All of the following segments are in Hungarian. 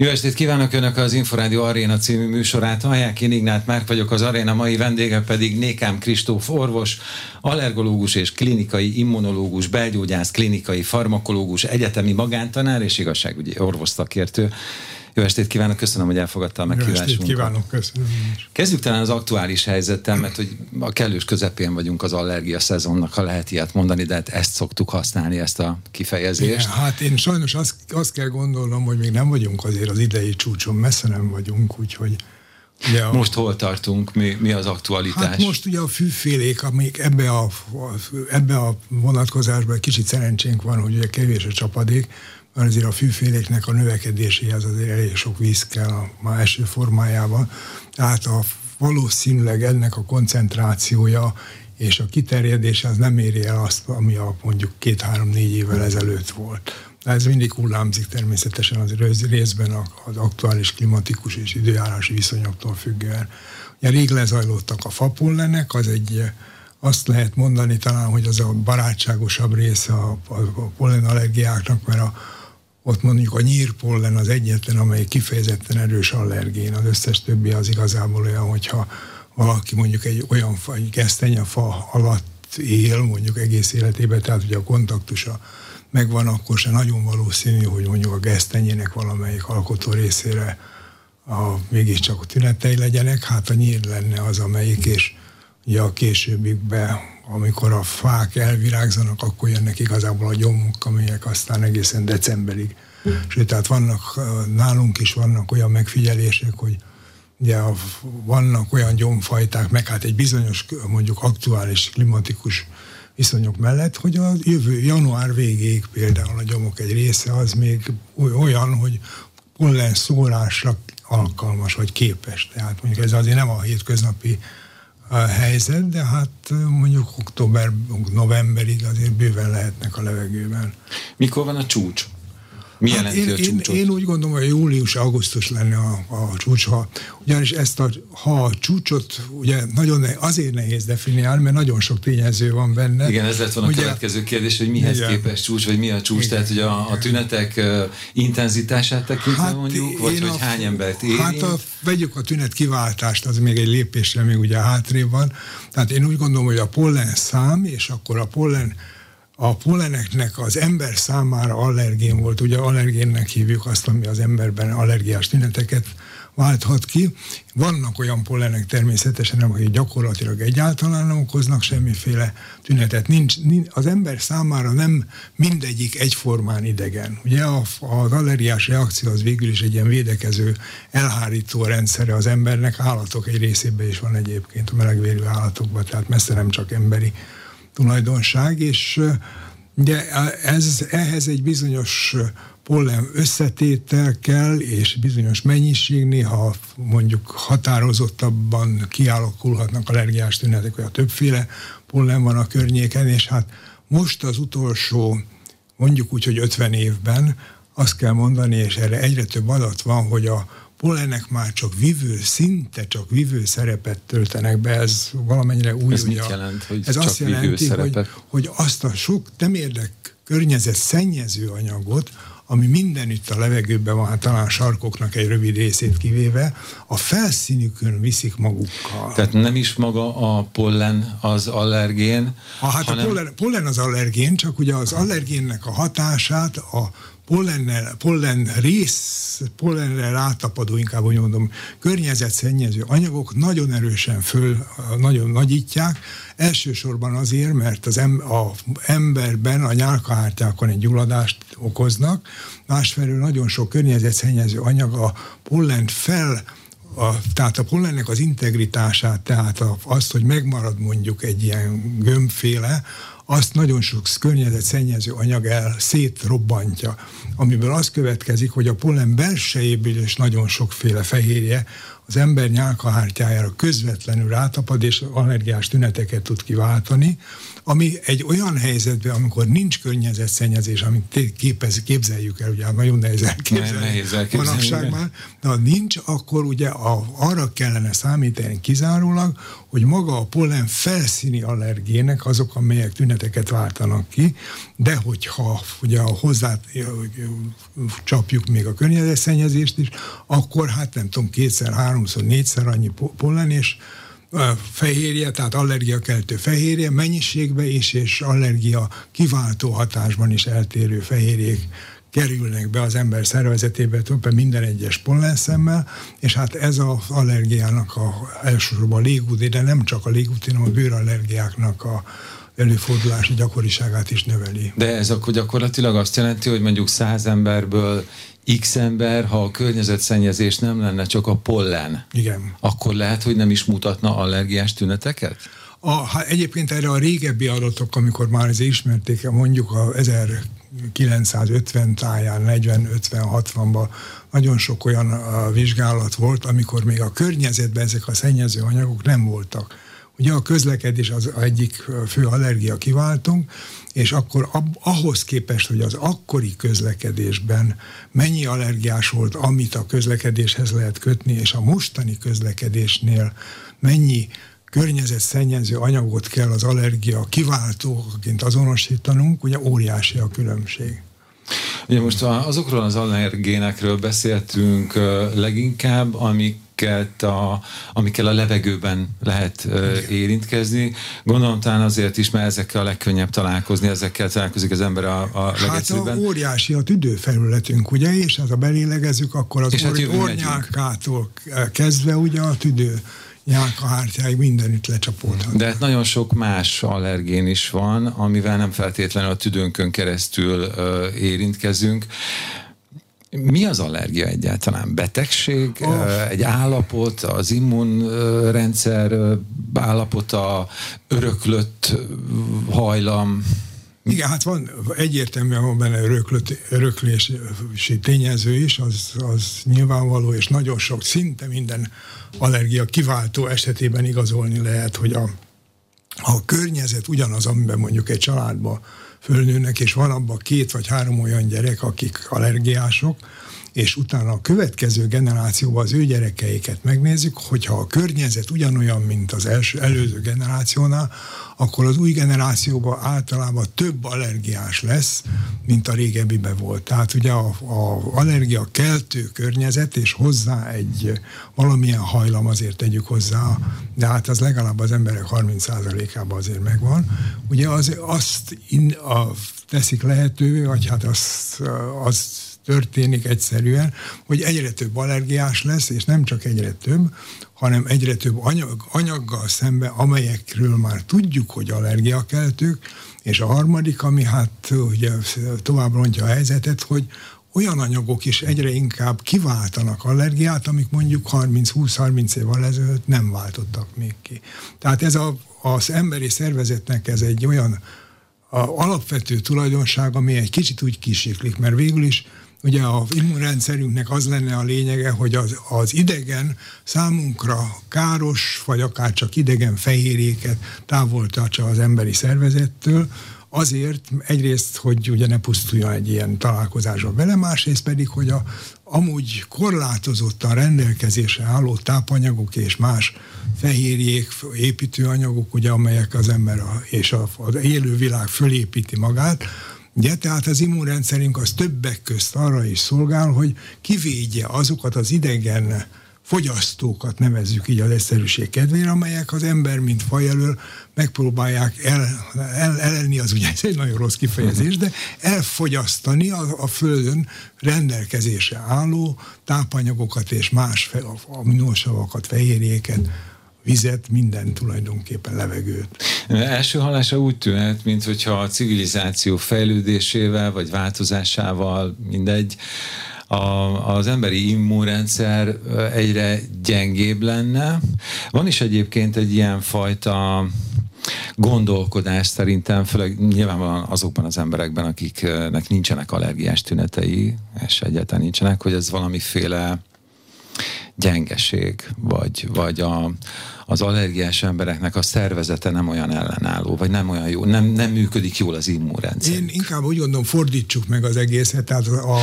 Jó estét kívánok Önök az Inforádió Aréna című műsorát. Hallják, én Ignát Márk vagyok, az Aréna mai vendége pedig Nékám Kristóf orvos, allergológus és klinikai immunológus, belgyógyász, klinikai farmakológus, egyetemi magántanár és igazságügyi orvoszakértő. Jó estét kívánok, köszönöm, hogy elfogadta a meghívásunkat. Jó estét kívánok, köszönöm. Kezdjük talán az aktuális helyzettel, mert hogy a kellős közepén vagyunk az allergia szezonnak, ha lehet ilyet mondani, de hát ezt szoktuk használni, ezt a kifejezést. Igen, hát én sajnos azt, azt kell gondolnom, hogy még nem vagyunk azért az idei csúcson, messze nem vagyunk, úgyhogy Ugye a, most hol tartunk, mi, mi az aktualitás? Hát most ugye a fűfélék, amik ebbe a, ebbe a vonatkozásban kicsit szerencsénk van, hogy ugye kevés a csapadék, mert azért a fűféléknek a növekedéséhez azért elég sok víz kell a ma első formájában. Tehát a, valószínűleg ennek a koncentrációja és a kiterjedése az nem éri el azt, ami a mondjuk két-három-négy évvel ezelőtt volt. De ez mindig hullámzik természetesen az részben az aktuális klimatikus és időjárási viszonyoktól függően. Ugye rég lezajlottak a fapollenek, az egy azt lehet mondani talán, hogy az a barátságosabb része a, a, a pollenallergiáknak, mert a, ott mondjuk a nyírpollen az egyetlen, amely kifejezetten erős allergén, az összes többi az igazából olyan, hogyha valaki mondjuk egy olyan fa, egy gesztenyefa alatt él mondjuk egész életében, tehát ugye a kontaktusa megvan, akkor se nagyon valószínű, hogy mondjuk a gesztenyének valamelyik alkotó részére a, mégiscsak a tünetei legyenek, hát a nyír lenne az, amelyik, és ugye a későbbikben amikor a fák elvirágzanak, akkor jönnek igazából a gyomok, amelyek aztán egészen decemberig. Mm. Sőt, tehát vannak, nálunk is vannak olyan megfigyelések, hogy ugye vannak olyan gyomfajták, meg hát egy bizonyos mondjuk aktuális klimatikus viszonyok mellett, hogy a jövő január végéig például a gyomok egy része az még olyan, hogy pollen szórásra alkalmas vagy képes. Tehát mondjuk ez azért nem a hétköznapi a helyzet, de hát mondjuk október, novemberig azért bőven lehetnek a levegőben. Mikor van a csúcs? Mi hát jelenti én, a csúcsot? Én, én úgy gondolom, hogy július-augusztus lenne a, a csúcs, ha, ugyanis ezt a, ha a csúcsot ugye nagyon ne, azért nehéz definiálni, mert nagyon sok tényező van benne. Igen, ez lett volna ugye, a következő kérdés, hogy mihez igen, képes csúcs, vagy mi a csúcs, igen, tehát hogy a, a tünetek uh, intenzitását tekintve hát mondjuk, vagy hogy a, hány embert éri? Hát a, vegyük a tünet kiváltást, az még egy lépésre még ugye hátrébb van. Tehát én úgy gondolom, hogy a pollen szám, és akkor a pollen a polleneknek az ember számára allergén volt, ugye allergénnek hívjuk azt, ami az emberben allergiás tüneteket válthat ki. Vannak olyan pollenek természetesen, amik gyakorlatilag egyáltalán nem okoznak semmiféle tünetet. Nincs, nincs, az ember számára nem mindegyik egyformán idegen. Ugye az allergiás reakció az végül is egy ilyen védekező, elhárító rendszere az embernek, állatok egy részében is van egyébként, a melegvérű állatokban, tehát messze nem csak emberi tulajdonság, és de ez, ehhez egy bizonyos pollen összetétel kell, és bizonyos mennyiség, néha mondjuk határozottabban kialakulhatnak allergiás tünetek, a többféle pollen van a környéken, és hát most az utolsó, mondjuk úgy, hogy 50 évben azt kell mondani, és erre egyre több adat van, hogy a pollenek már csak vívő, szinte csak vívő szerepet töltenek be, ez valamennyire új. Ez mit jelent, hogy ez csak azt jelenti, hogy, hogy azt a sok nem érdek környezet szennyező anyagot, ami mindenütt a levegőben van, hát talán a sarkoknak egy rövid részét kivéve, a felszínükön viszik magukkal. Tehát nem is maga a pollen az allergén, ha, hát hanem... a pollen, pollen az allergén, csak ugye az allergénnek a hatását a pollennel, pollen rész, pollenre rátapadó, inkább úgy mondom, környezetszennyező anyagok nagyon erősen föl, nagyon nagyítják, elsősorban azért, mert az em, a emberben a nyálkahártyákon egy gyulladást okoznak, másfelől nagyon sok környezetszennyező anyag a pollen fel a, tehát a pollennek az integritását, tehát a, azt, hogy megmarad mondjuk egy ilyen gömbféle, azt nagyon sok környezetszennyező anyag el szétrobbantja, amiből az következik, hogy a pollen belsejéből is nagyon sokféle fehérje, az ember nyálkahártyájára közvetlenül rátapad, és allergiás tüneteket tud kiváltani, ami egy olyan helyzetben, amikor nincs környezetszennyezés, amit képez, képzeljük el, ugye nagyon nehéz elképzelni, nehéz elképzelni manapság már, de ha nincs, akkor ugye a, arra kellene számítani kizárólag, hogy maga a pollen felszíni allergének azok, amelyek tüneteket váltanak ki, de hogyha ugye hozzá csapjuk még a környezetszennyezést is, akkor hát nem tudom, kétszer, háromszor, négyszer annyi pollen, és fehérje, tehát allergiakeltő fehérje, mennyiségbe is, és allergia kiváltó hatásban is eltérő fehérjék kerülnek be az ember szervezetébe többen minden egyes pollenszemmel, és hát ez az allergiának a, elsősorban a légúti, de nem csak a légúti, hanem a bőrallergiáknak a előfordulási gyakoriságát is növeli. De ez akkor gyakorlatilag azt jelenti, hogy mondjuk száz emberből X ember, ha a környezetszennyezés nem lenne csak a pollen, Igen. akkor lehet, hogy nem is mutatna allergiás tüneteket? A, ha egyébként erre a régebbi adatok, amikor már ez ismerték, mondjuk a 1950 táján, 40-50-60-ban nagyon sok olyan vizsgálat volt, amikor még a környezetben ezek a szennyező anyagok nem voltak. Ugye a közlekedés az egyik fő allergia kiváltunk, és akkor ahhoz képest, hogy az akkori közlekedésben mennyi allergiás volt, amit a közlekedéshez lehet kötni, és a mostani közlekedésnél mennyi környezetszennyező anyagot kell az allergia kiváltóként azonosítanunk, ugye óriási a különbség. Ugye most azokról az allergénekről beszéltünk leginkább, amik amiket a, amikkel a levegőben lehet uh, érintkezni. Gondolom talán azért is, mert ezekkel a legkönnyebb találkozni, ezekkel találkozik az ember a, a legegyszerűbben. Hát a óriási a tüdőfelületünk, ugye, és hát a belélegezzük, akkor az hát ornyákától kezdve ugye a tüdő nyálkahártyáig mindenütt lecsapódhat. De hát nagyon sok más allergén is van, amivel nem feltétlenül a tüdőnkön keresztül uh, érintkezünk. Mi az allergia egyáltalán? Betegség, oh. egy állapot, az immunrendszer állapota, öröklött hajlam? Igen, hát van egyértelműen van benne öröklött, öröklési tényező is, az, az nyilvánvaló, és nagyon sok, szinte minden allergia kiváltó esetében igazolni lehet, hogy a, a környezet ugyanaz, amiben mondjuk egy családban fölnőnek, és van abban két vagy három olyan gyerek, akik allergiások, és utána a következő generációban az ő gyerekeiket megnézzük, hogyha a környezet ugyanolyan, mint az első, előző generációnál, akkor az új generációban általában több allergiás lesz, mint a régebbiben volt. Tehát ugye a, a allergia keltő környezet, és hozzá egy valamilyen hajlam azért tegyük hozzá, de hát az legalább az emberek 30%-ában azért megvan. Ugye az, azt in, a, teszik lehetővé, vagy hát azt, azt történik egyszerűen, hogy egyre több allergiás lesz, és nem csak egyre több, hanem egyre több anyag, anyaggal szemben, amelyekről már tudjuk, hogy allergiakeltők, és a harmadik, ami hát ugye tovább rontja a helyzetet, hogy olyan anyagok is egyre inkább kiváltanak allergiát, amik mondjuk 30-20-30 évvel ezelőtt nem váltottak még ki. Tehát ez a, az emberi szervezetnek ez egy olyan a alapvető tulajdonság, ami egy kicsit úgy kisiklik, mert végül is ugye a immunrendszerünknek az lenne a lényege, hogy az, az idegen számunkra káros, vagy akár csak idegen fehérjéket távol tartsa az emberi szervezettől, azért egyrészt, hogy ugye ne pusztuljon egy ilyen találkozásba vele, másrészt pedig, hogy a amúgy korlátozottan rendelkezésre álló tápanyagok és más fehérjék, építőanyagok, ugye, amelyek az ember a, és a, az élő világ fölépíti magát, Ugye, tehát az immunrendszerünk az többek közt arra is szolgál, hogy kivédje azokat az idegen fogyasztókat nevezzük így az egyszerűség kedvére, amelyek az ember, mint faj elől megpróbálják el, el, elelni, az ugye ez egy nagyon rossz kifejezés, de elfogyasztani a, a Földön rendelkezésre álló tápanyagokat és más aminósavakat, fehérjéket, vizet, minden tulajdonképpen levegőt. Első hallása úgy tűnhet, mint hogyha a civilizáció fejlődésével vagy változásával, mindegy, a, az emberi immunrendszer egyre gyengébb lenne. Van is egyébként egy ilyen fajta gondolkodás szerintem, főleg nyilvánvalóan azokban az emberekben, akiknek nincsenek allergiás tünetei, és egyáltalán nincsenek, hogy ez valamiféle gyengeség, vagy, vagy a, az allergiás embereknek a szervezete nem olyan ellenálló, vagy nem olyan jó, nem, nem működik jól az immunrendszer. Én inkább úgy gondolom, fordítsuk meg az egészet, tehát a,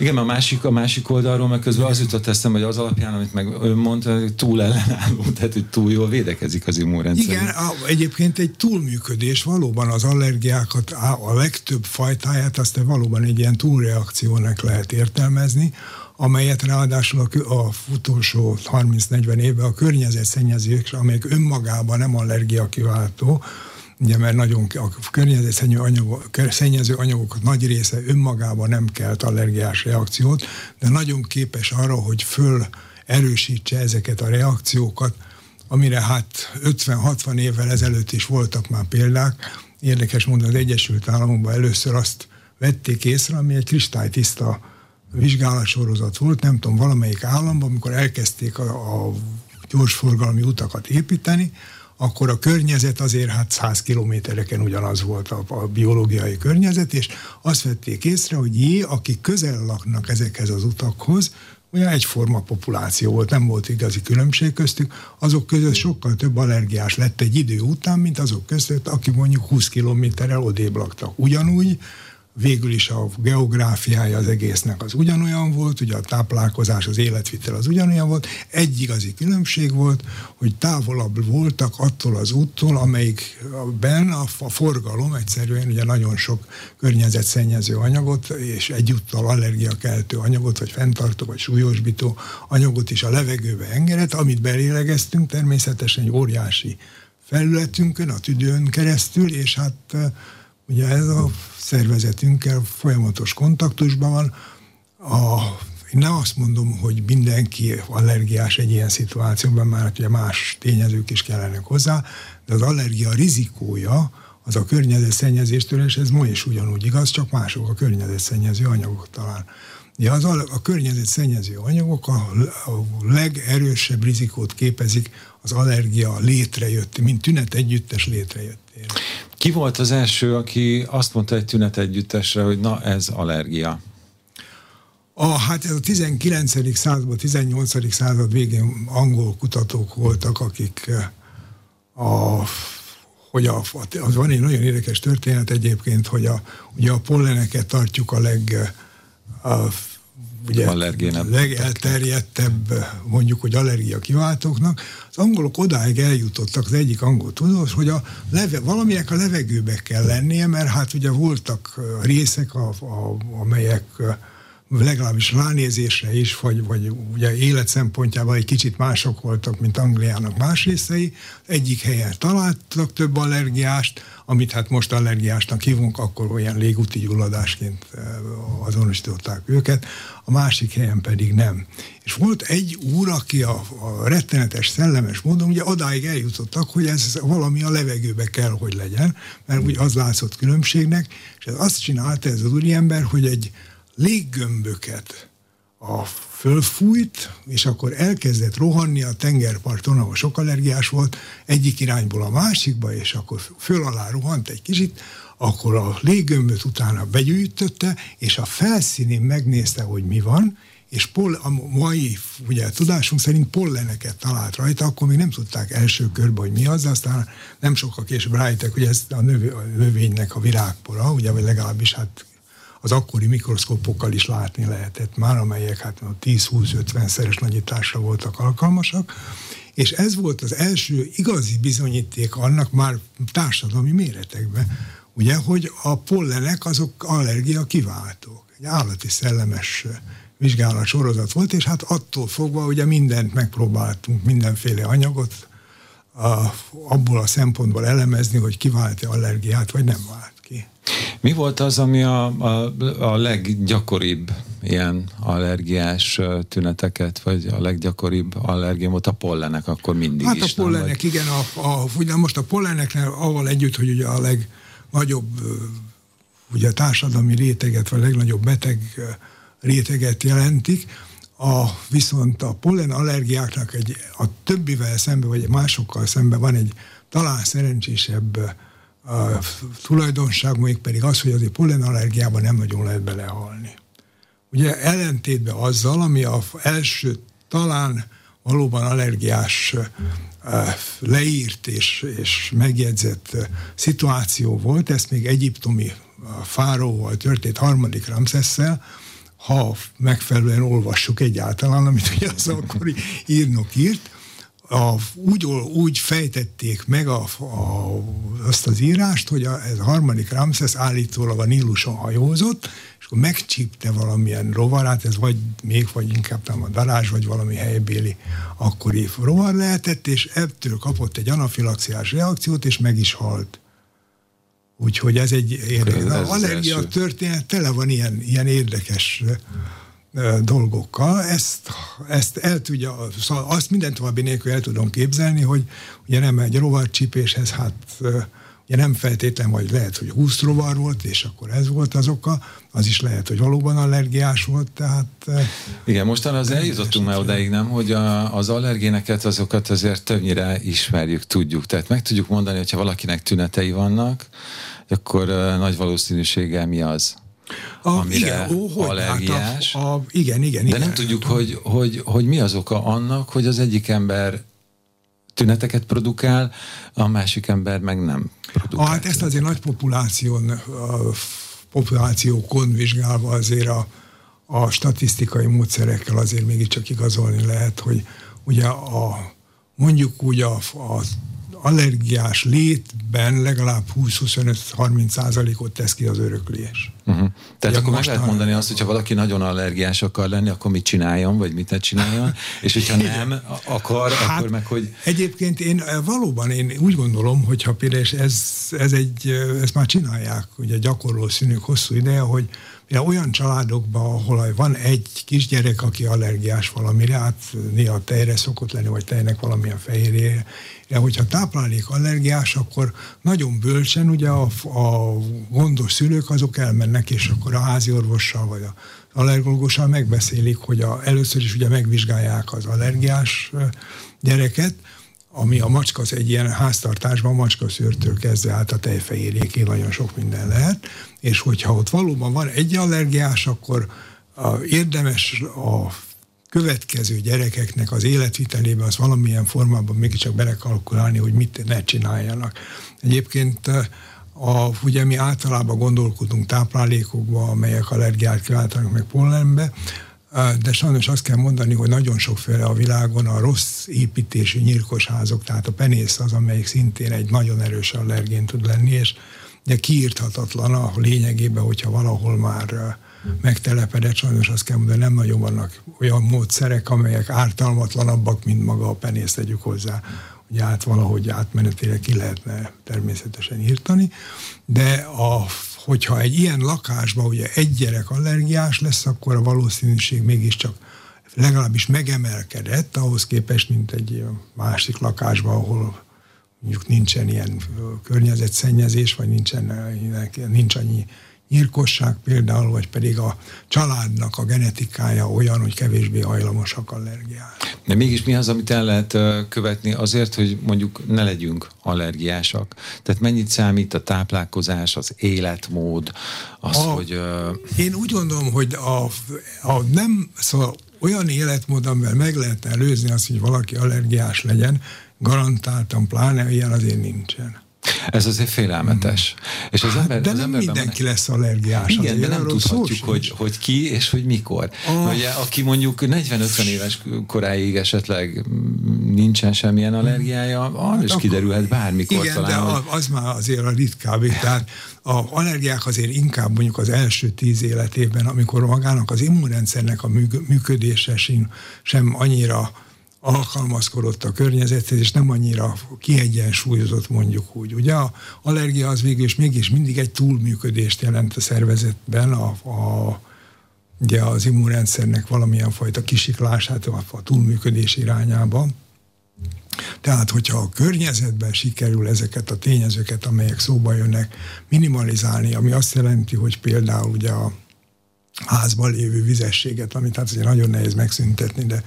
igen, a másik, a másik oldalról meg közben az jutott eszembe, hogy az alapján, amit meg ön mondta, hogy túl ellenálló, tehát hogy túl jól védekezik az immunrendszer. Igen, a, egyébként egy túlműködés valóban az allergiákat, a legtöbb fajtáját azt valóban egy ilyen túlreakciónak lehet értelmezni, amelyet ráadásul a, a utolsó 30-40 évben a környezetszennyezés, amelyek önmagában nem allergia kiváltó, ugye mert nagyon a környezetszennyező anyagok, szennyező anyagok nagy része önmagában nem kelt allergiás reakciót, de nagyon képes arra, hogy föl erősítse ezeket a reakciókat, amire hát 50-60 évvel ezelőtt is voltak már példák. Érdekes módon az Egyesült Államokban először azt vették észre, ami egy kristálytiszta vizsgálatsorozat volt, nem tudom, valamelyik államban, amikor elkezdték a, a gyorsforgalmi utakat építeni, akkor a környezet azért hát 100 kilométereken ugyanaz volt a, a biológiai környezet, és azt vették észre, hogy jé, akik közel laknak ezekhez az utakhoz, olyan egyforma populáció volt, nem volt igazi különbség köztük, azok között sokkal több allergiás lett egy idő után, mint azok között, akik mondjuk 20 kilométerrel odébb laktak. Ugyanúgy végül is a geográfiája az egésznek az ugyanolyan volt, ugye a táplálkozás, az életvitel az ugyanolyan volt. Egy igazi különbség volt, hogy távolabb voltak attól az úttól, amelyikben a, a forgalom egyszerűen ugye nagyon sok környezetszennyező anyagot, és egyúttal allergiakeltő anyagot, vagy fenntartó, vagy súlyosbító anyagot is a levegőbe engedett, amit belélegeztünk természetesen egy óriási felületünkön, a tüdőn keresztül, és hát Ugye ez a szervezetünkkel folyamatos kontaktusban van. A, én nem azt mondom, hogy mindenki allergiás egy ilyen szituációban, már ugye más tényezők is kellenek hozzá, de az allergia rizikója az a környezetszennyezéstől, és ez ma is ugyanúgy igaz, csak mások a környezetszennyező anyagok talán. Ja, az a, a környezetszennyező anyagok a, a legerősebb rizikót képezik az allergia létrejött, mint tünet együttes létrejöttére. Ki volt az első, aki azt mondta egy tünet együttesre, hogy na ez allergia? A, hát ez a 19. században, 18. század végén angol kutatók voltak, akik eh, a, hogy a, az van egy nagyon érdekes történet egyébként, hogy a, ugye a polleneket tartjuk a leg a ugye legelterjedtebb, mondjuk, hogy allergia kiváltóknak, az angolok odáig eljutottak, az egyik angol tudós, hogy a leve, valaminek a levegőbe kell lennie, mert hát ugye voltak részek, a, a, amelyek legalábbis ránézésre is, vagy, vagy ugye élet szempontjában egy kicsit mások voltak, mint Angliának más részei. Egyik helyen találtak több allergiást, amit hát most allergiásnak hívunk, akkor olyan légúti gyulladásként eh, azonosították őket, a másik helyen pedig nem. És volt egy úr, aki a, a rettenetes, szellemes módon ugye odáig eljutottak, hogy ez valami a levegőbe kell, hogy legyen, mert úgy az látszott különbségnek, és ez azt csinálta ez az úriember, hogy egy léggömböket. A fölfújt, és akkor elkezdett rohanni a tengerparton, ahol sok allergiás volt, egyik irányból a másikba, és akkor föl alá rohant egy kicsit, akkor a léggömböt utána begyűjtötte, és a felszínén megnézte, hogy mi van, és pol, a mai ugye, tudásunk szerint polleneket talált rajta, akkor még nem tudták első körben, hogy mi az, aztán nem sokkal később rájöttek, hogy ez a, növ, a növénynek a virágpora, ugye, vagy legalábbis hát az akkori mikroszkópokkal is látni lehetett már, amelyek hát 10-20-50 szeres nagyításra voltak alkalmasak, és ez volt az első igazi bizonyíték annak már társadalmi méretekben, ugye, hogy a pollenek azok allergia kiváltók. Egy állati szellemes vizsgálat sorozat volt, és hát attól fogva ugye mindent megpróbáltunk, mindenféle anyagot a, abból a szempontból elemezni, hogy kivált-e allergiát, vagy nem vált ki. Mi volt az, ami a, a, a leggyakoribb ilyen allergiás tüneteket, vagy a leggyakoribb allergium volt a pollenek, akkor mindig hát is. Hát a pollenek, nem, vagy... igen, a, a, ugye most a polleneknél avval együtt, hogy ugye a legnagyobb ugye társadalmi réteget, vagy a legnagyobb beteg réteget jelentik, a, viszont a pollen allergiáknak egy, a többivel szemben, vagy másokkal szemben van egy talán szerencsésebb a tulajdonság még pedig az, hogy azért pollenallergiában nem nagyon lehet belehalni. Ugye ellentétben azzal, ami az első talán valóban allergiás leírt és, és megjegyzett szituáció volt, ezt még egyiptomi fáróval történt harmadik Ramszesszel, ha megfelelően olvassuk egyáltalán, amit ugye az akkori írnok írt, a, úgy, úgy fejtették meg a, a, azt az írást, hogy a, ez a harmadik Ramszesz állítólag a Níluson hajózott, és akkor megcsípte valamilyen rovarát, ez vagy még, vagy inkább nem a darázs, vagy valami helybéli akkori rovar lehetett, és ebből kapott egy anafilaxiás reakciót, és meg is halt. Úgyhogy ez egy érdekes. Az allergia történet tele van ilyen, ilyen érdekes dolgokkal. Ezt, ezt el tudja, szóval azt minden további nélkül el tudom képzelni, hogy ugye nem egy rovarcsípéshez, hát ugye nem feltétlen, vagy lehet, hogy 20 rovar volt, és akkor ez volt az oka, az is lehet, hogy valóban allergiás volt, tehát... Igen, mostan az eljutottunk már odáig, nem, hogy a, az allergéneket, azokat azért többnyire ismerjük, tudjuk. Tehát meg tudjuk mondani, hogyha valakinek tünetei vannak, akkor nagy valószínűséggel mi az? A, amire igen, ó, hogy allergiás. Hát a, a, igen, igen, De nem tudjuk, hogy, hogy, hogy mi az oka annak, hogy az egyik ember tüneteket produkál, a másik ember meg nem produkál. Ah, hát ezt azért nagy populáción, a populációkon vizsgálva azért a, a statisztikai módszerekkel azért mégiscsak igazolni lehet, hogy ugye a, mondjuk úgy a, a allergiás létben legalább 20-25-30 százalékot tesz ki az öröklés. Uh-huh. Tehát akkor meg lehet mondani azt, hogyha valaki nagyon allergiás akar lenni, akkor mit csináljon, vagy mit ne csináljon, és hogyha nem akar, hát, akkor meg hogy... Egyébként én eh, valóban én úgy gondolom, hogyha például ez, ez egy, eh, ezt már csinálják, ugye gyakorló színük hosszú ideje, hogy Ja, olyan családokban, ahol van egy kisgyerek, aki allergiás valamire, hát néha tejre szokott lenni, vagy tejnek valamilyen fehérjére, de hogyha táplálék allergiás, akkor nagyon bölcsen ugye a, a gondos szülők azok elmennek, és akkor a házi orvossal vagy a allergológussal megbeszélik, hogy a, először is ugye megvizsgálják az allergiás gyereket, ami a macska az egy ilyen háztartásban macskaszőrtől kezdve át a tejfehérjéké nagyon sok minden lehet, és hogyha ott valóban van egy allergiás, akkor a, érdemes a következő gyerekeknek az életvitelébe az valamilyen formában mégiscsak belekalkulálni, hogy mit ne csináljanak. Egyébként a, ugye mi általában gondolkodunk táplálékokba, amelyek allergiát kiváltanak meg pollenbe, de sajnos azt kell mondani, hogy nagyon sokféle a világon a rossz építésű nyírkos házok, tehát a penész az, amelyik szintén egy nagyon erős allergén tud lenni, és de kiírthatatlan a lényegében, hogyha valahol már megtelepedett, sajnos azt kell mondani, nem nagyon vannak olyan módszerek, amelyek ártalmatlanabbak, mint maga a penész tegyük hozzá. Ugye át valahogy átmenetileg ki lehetne természetesen írtani, de a hogyha egy ilyen lakásban ugye egy gyerek allergiás lesz, akkor a valószínűség mégiscsak legalábbis megemelkedett ahhoz képest, mint egy másik lakásban, ahol mondjuk nincsen ilyen környezetszennyezés, vagy nincsen, nincs annyi nyírkosság például, vagy pedig a családnak a genetikája olyan, hogy kevésbé hajlamosak allergiára. De mégis mi az, amit el lehet követni azért, hogy mondjuk ne legyünk allergiásak? Tehát mennyit számít a táplálkozás, az életmód, az, a, hogy... Uh... Én úgy gondolom, hogy a, a nem, szóval olyan életmód, amivel meg lehet előzni azt, hogy valaki allergiás legyen, garantáltan, pláne ilyen azért nincsen. Ez azért félelmetes. Hmm. És az hát, ember, de az nem mindenki van, lesz allergiás. Igen, de nem tudhatjuk, hogy, hogy ki és hogy mikor. Oh. Ugye, aki mondjuk 40-50 éves koráig esetleg nincsen semmilyen allergiája, arra hát is kiderülhet bármikor igen, talán. de az már azért a ritkább. Tehát a allergiák azért inkább mondjuk az első tíz életében, amikor magának az immunrendszernek a működése sem annyira alkalmazkodott a környezethez, és nem annyira kiegyensúlyozott mondjuk úgy. Ugye a allergia az végül is mégis mindig egy túlműködést jelent a szervezetben, a, a, ugye az immunrendszernek valamilyen fajta kisiklását a, a túlműködés irányába. Tehát, hogyha a környezetben sikerül ezeket a tényezőket, amelyek szóba jönnek, minimalizálni, ami azt jelenti, hogy például ugye a házban lévő vizességet, amit hát azért nagyon nehéz megszüntetni, de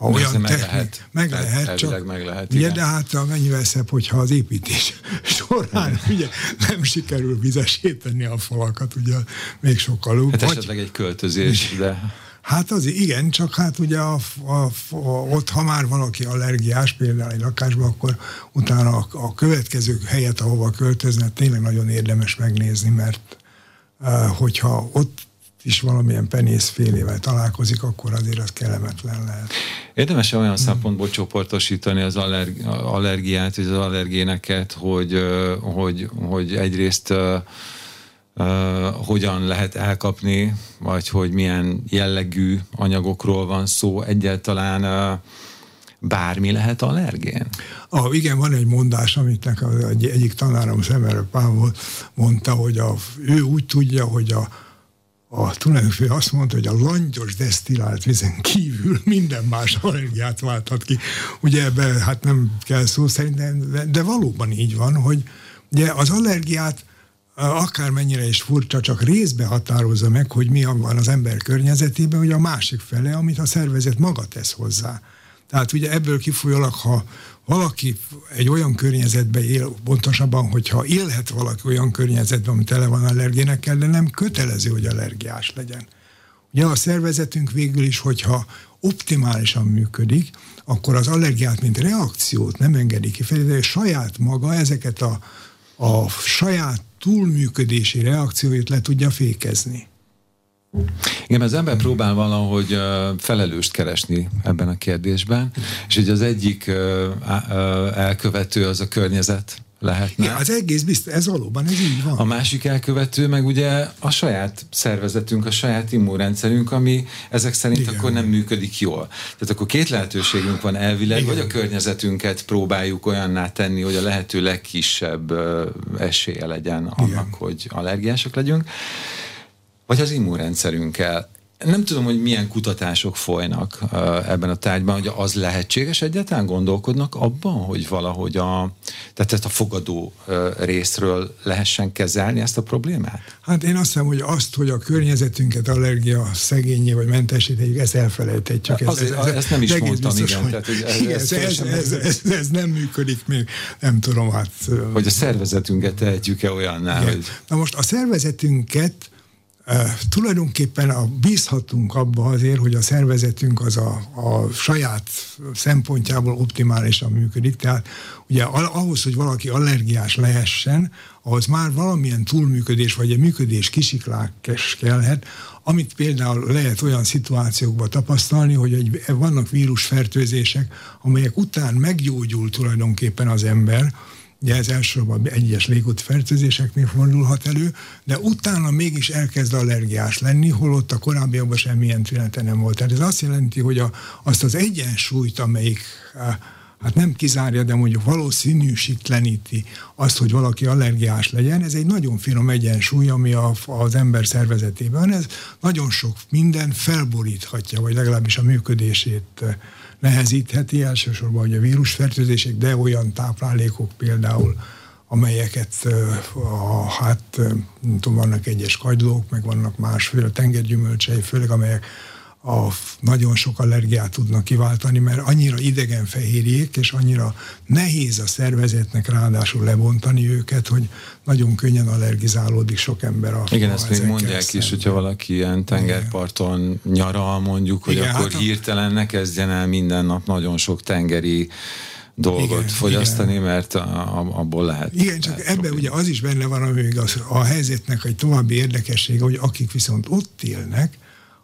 ha olyan meg lehet. Meg lehet, csak, meg lehet ugye, de hát mennyivel szebb, hogyha az építés során ugye, nem sikerül vizesíteni a falakat, ugye még sokkal Hát esetleg egy költözés, de... Hát az igen, csak hát ugye a, a, a, ott, ha már valaki allergiás például egy lakásban, akkor utána a, a következő helyet, ahova költözne, tényleg nagyon érdemes megnézni, mert uh, hogyha ott is valamilyen penészfélével találkozik, akkor azért az kellemetlen lehet. Érdemes-e olyan hmm. szempontból csoportosítani az allergi- allergiát, vagy az allergéneket, hogy, hogy, hogy egyrészt uh, hogyan lehet elkapni, vagy hogy milyen jellegű anyagokról van szó, egyáltalán uh, bármi lehet allergén? Ah, igen, van egy mondás, amit nekem egy, egyik tanárom Szemere Pál mondta, hogy a, ő úgy tudja, hogy a, a tulajdonképpen azt mondta, hogy a langyos desztillált vizen kívül minden más allergiát válthat ki. Ugye ebben hát nem kell szó szerint, de, de valóban így van, hogy ugye az allergiát akármennyire is furcsa, csak részbe határozza meg, hogy mi van az ember környezetében, hogy a másik fele, amit a szervezet maga tesz hozzá. Tehát ugye ebből kifolyólag, ha valaki egy olyan környezetben él, pontosabban, hogyha élhet valaki olyan környezetben, ami tele van allergénekkel, de nem kötelező, hogy allergiás legyen. Ugye a szervezetünk végül is, hogyha optimálisan működik, akkor az allergiát, mint reakciót nem engedi kifelé, de saját maga ezeket a, a saját túlműködési reakcióit le tudja fékezni. Igen, az ember próbál valahogy felelőst keresni ebben a kérdésben, és hogy az egyik elkövető az a környezet lehetne. Igen, az egész biztos, ez valóban, ez így van. A másik elkövető meg ugye a saját szervezetünk, a saját immunrendszerünk, ami ezek szerint Igen. akkor nem működik jól. Tehát akkor két lehetőségünk van elvileg, Igen. vagy a környezetünket próbáljuk olyanná tenni, hogy a lehető legkisebb esélye legyen annak, Igen. hogy allergiások legyünk, vagy az immunrendszerünkkel. Nem tudom, hogy milyen kutatások folynak ebben a tárgyban, hogy az lehetséges egyáltalán gondolkodnak abban, hogy valahogy a, tehát ezt a fogadó részről lehessen kezelni ezt a problémát? Hát én azt hiszem, hogy azt, hogy a környezetünket allergia szegényé vagy mentesítjük, ezt elfelejthetjük. Ez, ez, ez, ezt nem is mondtam, biztos, igen. Hogy, tehát, hogy ez, igen ez, ez, ez, ez, ez, nem működik még, nem tudom, hát... Hogy a szervezetünket tehetjük-e olyanná, igen. hogy... Na most a szervezetünket tulajdonképpen a, bízhatunk abba azért, hogy a szervezetünk az a, a saját szempontjából optimálisan működik. Tehát ugye ahhoz, hogy valaki allergiás lehessen, ahhoz már valamilyen túlműködés vagy egy működés kisiklás kellhet, amit például lehet olyan szituációkban tapasztalni, hogy egy, vannak vírusfertőzések, amelyek után meggyógyul tulajdonképpen az ember, Ugye ez elsősorban egyes légút fertőzéseknél fordulhat elő, de utána mégis elkezd allergiás lenni, holott a korábbiakban semmilyen tünete nem volt. Tehát ez azt jelenti, hogy a, azt az egyensúlyt, amelyik hát nem kizárja, de mondjuk valószínűsítleníti azt, hogy valaki allergiás legyen, ez egy nagyon finom egyensúly, ami a, az ember szervezetében, ez nagyon sok minden felboríthatja, vagy legalábbis a működését nehezítheti, elsősorban hogy a vírusfertőzések, de olyan táplálékok például, amelyeket a, hát tudom, vannak egyes kagylók, meg vannak másféle tengergyümölcsei, főleg amelyek a nagyon sok allergiát tudnak kiváltani, mert annyira idegen fehérjék, és annyira nehéz a szervezetnek ráadásul lebontani őket, hogy nagyon könnyen allergizálódik sok ember. A, Igen, ezt még mondják szemben. is, hogyha valaki ilyen tengerparton Igen. nyaral mondjuk, hogy Igen, akkor hát hirtelen ne kezdjen el minden nap nagyon sok tengeri dolgot igen, fogyasztani, igen. mert a, a, abból lehet. Igen, csak lehet ebben ugye az is benne van, ami még az, a helyzetnek egy további érdekessége, hogy akik viszont ott élnek,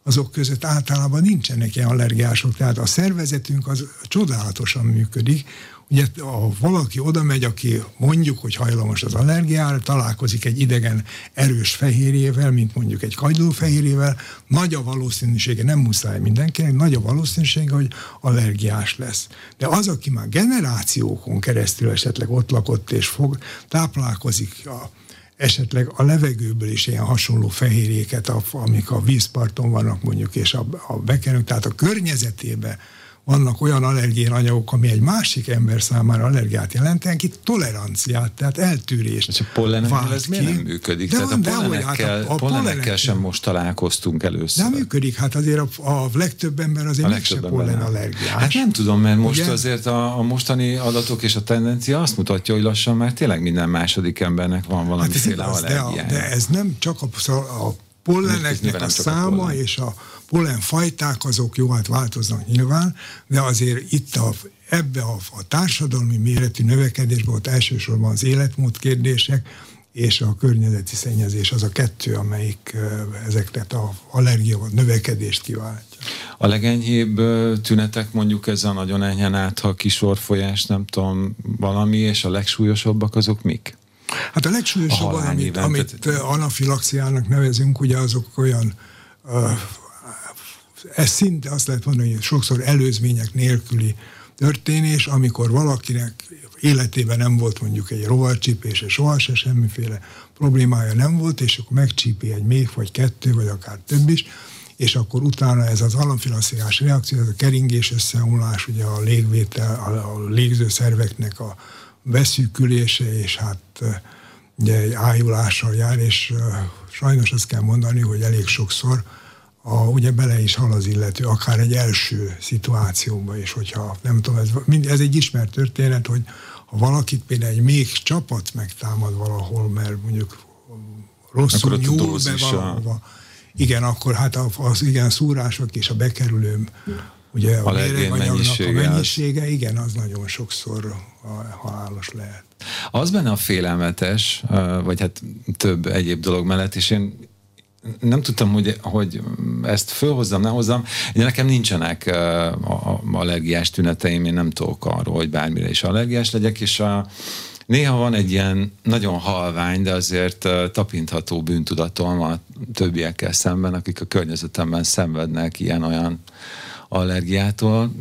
azok között általában nincsenek ilyen allergiások, tehát a szervezetünk az csodálatosan működik. Ugye ha valaki oda megy, aki mondjuk, hogy hajlamos az allergiára, találkozik egy idegen erős fehérjével, mint mondjuk egy kagylófehérjével, nagy a valószínűsége, nem muszáj mindenkinek, nagy a valószínűsége, hogy allergiás lesz. De az, aki már generációkon keresztül esetleg ott lakott és fog, táplálkozik a esetleg a levegőből is ilyen hasonló fehérjéket, amik a vízparton vannak mondjuk, és a, a bekerünk, tehát a környezetében vannak olyan allergén anyagok, ami egy másik ember számára allergiát jelent, ki toleranciát, tehát eltűrést És a pollenekkel ez miért nem működik? De tehát van, a pollenekkel, hát a, a pollenekkel sem most találkoztunk először. Nem működik, hát azért a, a legtöbb ember azért mégse pollen allergiás. Hát nem tudom, mert most Ugye? azért a, a mostani adatok és a tendencia azt mutatja, hogy lassan már tényleg minden második embernek van valamiféle hát allergiája. De, de ez nem csak a, a polleneknek a száma a és a pollenfajták azok jó, hát változnak nyilván, de azért itt a, ebbe a, a társadalmi méretű növekedésben ott elsősorban az életmód kérdések, és a környezeti szennyezés az a kettő, amelyik ezeket a allergia vagy növekedést kiváltja. A legenyhébb tünetek mondjuk ez a nagyon enyhen átha kisorfolyás, nem tudom, valami, és a legsúlyosabbak azok mik? Hát a legsúlyosabb, a amit, amit anafilaxiának nevezünk, ugye azok olyan uh, ez szinte azt lehet mondani, hogy sokszor előzmények nélküli történés, amikor valakinek életében nem volt mondjuk egy rovarcsípése, sohasem semmiféle problémája nem volt, és akkor megcsípi egy még, vagy kettő, vagy akár több is, és akkor utána ez az alamfilaszírás reakció, ez a keringés összeomlás, ugye a légvétel, a, a légző szerveknek a beszűkülése, és hát ugye egy ájulással jár, és sajnos azt kell mondani, hogy elég sokszor a, ugye bele is hal az illető, akár egy első szituációba is, hogyha nem tudom, ez, mind, ez egy ismert történet, hogy ha valakit például egy még csapat megtámad valahol, mert mondjuk rosszul nyúl be valahova, a... igen, akkor hát az igen szúrások és a bekerülőm ugye a, a mennyisége, a mennyisége, igen, az nagyon sokszor halálos lehet. Az benne a félelmetes, vagy hát több egyéb dolog mellett, és én nem tudtam, hogy, hogy ezt fölhozzam, ne hozzam. Ugye nekem nincsenek allergiás tüneteim, én nem tudok arról, hogy bármire is allergiás legyek, és a, néha van egy ilyen nagyon halvány, de azért tapintható bűntudatom a többiekkel szemben, akik a környezetemben szenvednek ilyen-olyan allergiától,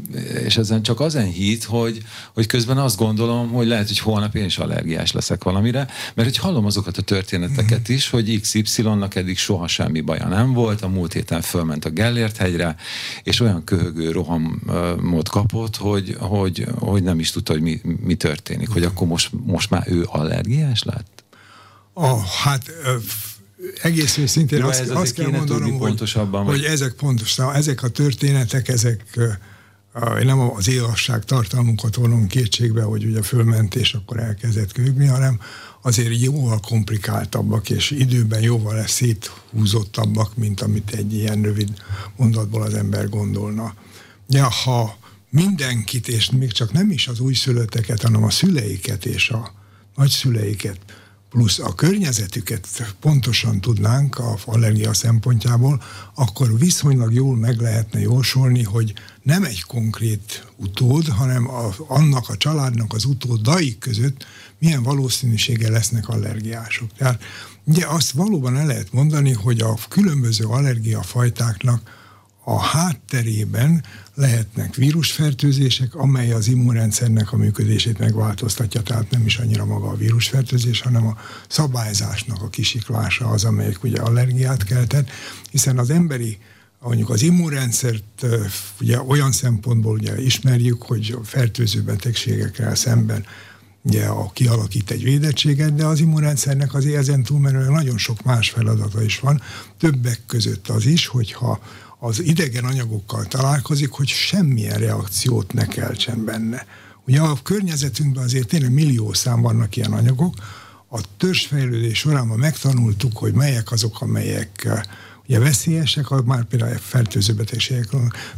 és ezen csak az enyhít, hogy, hogy közben azt gondolom, hogy lehet, hogy holnap én is allergiás leszek valamire, mert hogy hallom azokat a történeteket is, hogy XY-nak eddig soha semmi baja nem volt, a múlt héten fölment a Gellért hegyre, és olyan köhögő rohamot kapott, hogy, hogy, hogy nem is tudta, hogy mi, mi történik, hogy akkor most, most már ő allergiás lett? Oh, hát egész őszintén Jó, azt, azt kell mondanom, hogy, hogy ezek pontos, ezek a történetek, ezek nem az élasság tartalmunkat vonom kétségbe, hogy ugye fölment és akkor elkezdett köhögni, hanem azért jóval komplikáltabbak, és időben jóval lesz széthúzottabbak, mint amit egy ilyen rövid mondatból az ember gondolna. Ja, ha mindenkit, és még csak nem is az újszülötteket, hanem a szüleiket és a nagyszüleiket plusz a környezetüket pontosan tudnánk a allergia szempontjából, akkor viszonylag jól meg lehetne jósolni, hogy nem egy konkrét utód, hanem a, annak a családnak az utódaik között milyen valószínűsége lesznek allergiások. Tehát ugye azt valóban el lehet mondani, hogy a különböző allergiafajtáknak a hátterében lehetnek vírusfertőzések, amely az immunrendszernek a működését megváltoztatja, tehát nem is annyira maga a vírusfertőzés, hanem a szabályzásnak a kisiklása az, amelyik ugye allergiát keltett, hiszen az emberi mondjuk az immunrendszert ugye olyan szempontból ugye ismerjük, hogy a fertőző betegségekkel szemben ugye a, kialakít egy védettséget, de az immunrendszernek azért ezen túlmenően nagyon sok más feladata is van, többek között az is, hogyha az idegen anyagokkal találkozik, hogy semmilyen reakciót ne keltsen benne. Ugye a környezetünkben azért tényleg millió szám vannak ilyen anyagok, a törzsfejlődés során ma megtanultuk, hogy melyek azok, amelyek eh, ugye veszélyesek, már például a fertőző betegségek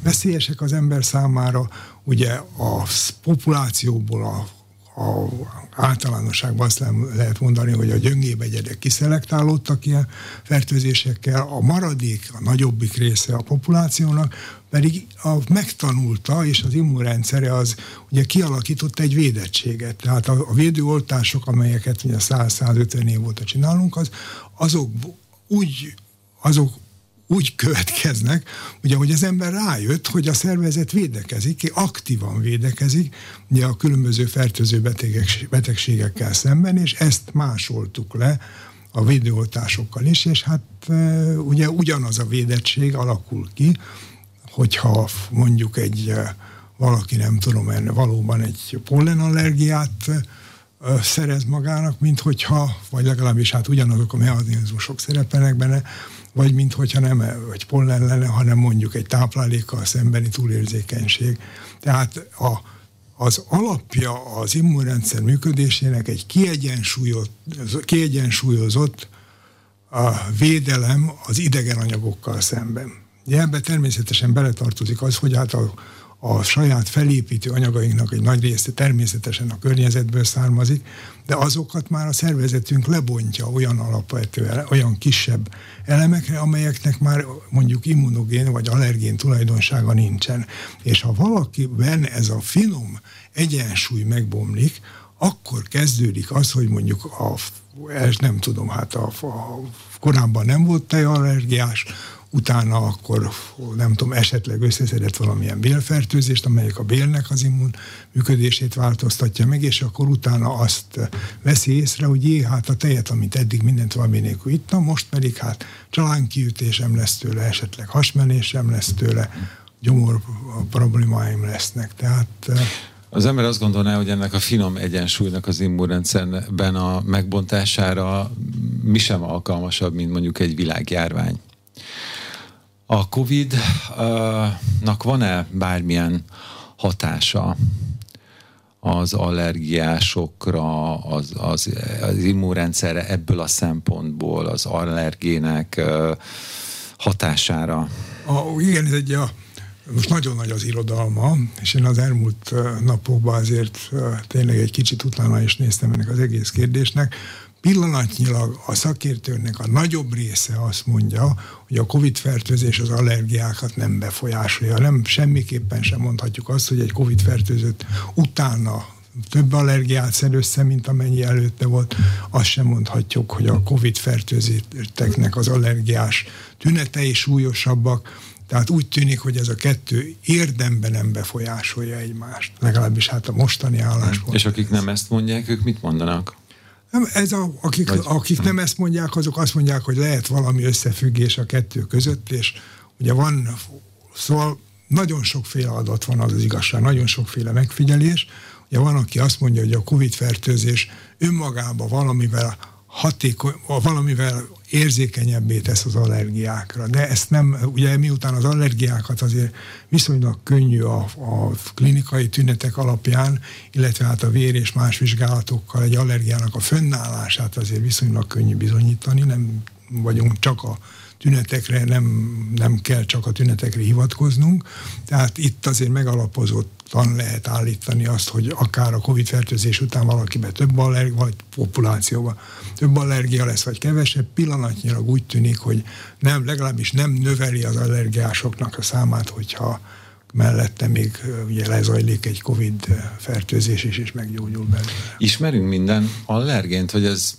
veszélyesek az ember számára, ugye a populációból a a általánosságban azt lehet mondani, hogy a gyöngébegyedek kiszelektálódtak ilyen fertőzésekkel, a maradék, a nagyobbik része a populációnak pedig a, megtanulta, és az immunrendszere az ugye kialakított egy védettséget. Tehát a, a védőoltások, amelyeket ugye 100-150 év óta csinálunk, az, azok úgy azok úgy következnek, ugye, hogy az ember rájött, hogy a szervezet védekezik, aktívan védekezik, ugye a különböző fertőző betegek, betegségekkel szemben, és ezt másoltuk le a védőoltásokkal is, és hát e, ugye ugyanaz a védettség alakul ki, hogyha mondjuk egy e, valaki nem tudom, enne valóban egy pollenallergiát e, szerez magának, mint hogyha, vagy legalábbis hát ugyanazok a mechanizmusok szerepelnek benne, vagy minthogyha nem egy pollen lenne, hanem mondjuk egy táplálékkal szembeni túlérzékenység. Tehát a, az alapja az immunrendszer működésének egy kiegyensúlyozott, kiegyensúlyozott a védelem az idegen anyagokkal szemben. Ebbe természetesen beletartozik az, hogy hát a, a saját felépítő anyagainknak egy nagy része természetesen a környezetből származik, de azokat már a szervezetünk lebontja olyan alapvető, olyan kisebb elemekre, amelyeknek már mondjuk immunogén vagy allergén tulajdonsága nincsen. És ha valakiben ez a finom egyensúly megbomlik, akkor kezdődik az, hogy mondjuk a, nem tudom, hát a, a korábban nem volt tejallergiás, utána akkor nem tudom, esetleg összeszedett valamilyen bélfertőzést, amelyik a bélnek az immun működését változtatja meg, és akkor utána azt veszi észre, hogy jé, hát a tejet, amit eddig mindent valami nélkül ittam, most pedig hát csalánkiütésem lesz tőle, esetleg hasmenésem lesz tőle, gyomor problémáim lesznek. Tehát az ember azt gondolná, hogy ennek a finom egyensúlynak az immunrendszerben a megbontására mi sem alkalmasabb, mint mondjuk egy világjárvány. A COVID-nak van-e bármilyen hatása az allergiásokra, az, az, az immunrendszerre ebből a szempontból, az allergének hatására? A, igen, ez egy a, most nagyon nagy az irodalma, és én az elmúlt napokban azért tényleg egy kicsit utána is néztem ennek az egész kérdésnek. Pillanatnyilag a szakértőnek a nagyobb része azt mondja, hogy a COVID-fertőzés az allergiákat nem befolyásolja. Nem semmiképpen sem mondhatjuk azt, hogy egy COVID-fertőzött utána több allergiát szed össze, mint amennyi előtte volt. Azt sem mondhatjuk, hogy a COVID fertőzötteknek az allergiás tünetei súlyosabbak. Tehát úgy tűnik, hogy ez a kettő érdemben nem befolyásolja egymást. Legalábbis hát a mostani álláspont. És akik nem ezt mondják, ők mit mondanak? Nem, ez a, akik, Vagy, akik nem ezt mondják, azok azt mondják, hogy lehet valami összefüggés a kettő között, és ugye van, szóval nagyon sokféle adat van, az az igazság, nagyon sokféle megfigyelés. Ugye van, aki azt mondja, hogy a COVID-fertőzés önmagában valamivel hatékony, valamivel érzékenyebbé tesz az allergiákra. De ezt nem, ugye miután az allergiákat azért viszonylag könnyű a, a klinikai tünetek alapján, illetve hát a vér és más vizsgálatokkal egy allergiának a fönnállását azért viszonylag könnyű bizonyítani, nem vagyunk csak a tünetekre, nem, nem kell csak a tünetekre hivatkoznunk. Tehát itt azért megalapozottan lehet állítani azt, hogy akár a COVID-fertőzés után valakiben több allergia, vagy populációban több allergia lesz, vagy kevesebb, pillanatnyilag úgy tűnik, hogy nem, legalábbis nem növeli az allergiásoknak a számát, hogyha mellette még ugye lezajlik egy Covid fertőzés is, és meggyógyul belőle. Ismerünk minden allergént, hogy ez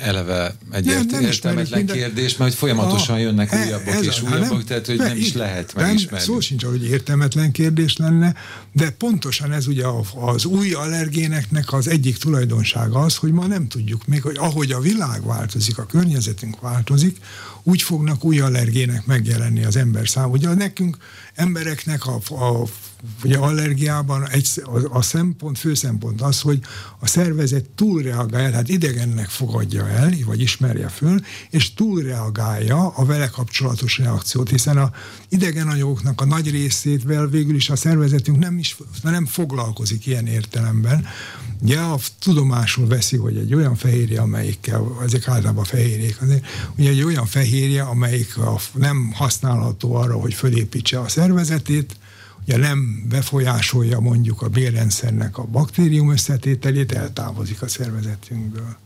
eleve egy nem, nem értelmetlen minden... kérdés, mert hogy folyamatosan a, jönnek e- újabbak ez és a, újabbak, nem, tehát hogy nem is lehet megismerni. Szó sincs, hogy értelmetlen kérdés lenne, de pontosan ez ugye az új allergéneknek az egyik tulajdonsága az, hogy ma nem tudjuk még, hogy ahogy a világ változik, a környezetünk változik, úgy fognak új allergének megjelenni az ember szám. Ugye nekünk embereknek a, a ugye allergiában egy, a, a szempont, fő szempont az, hogy a szervezet túlreagálja, tehát idegennek fogadja el, vagy ismerje föl, és túlreagálja a vele kapcsolatos reakciót, hiszen a idegen anyagoknak a nagy részétvel végül is a szervezetünk nem is nem foglalkozik ilyen értelemben. Ugye a tudomásul veszi, hogy egy olyan fehérje, amelyikkel, ezek általában fehérjék azért, ugye egy olyan fehérje, amelyik a, nem használható arra, hogy fölépítse a szervezetét, ugye nem befolyásolja mondjuk a bélrendszernek a baktérium összetételét, eltávozik a szervezetünkből.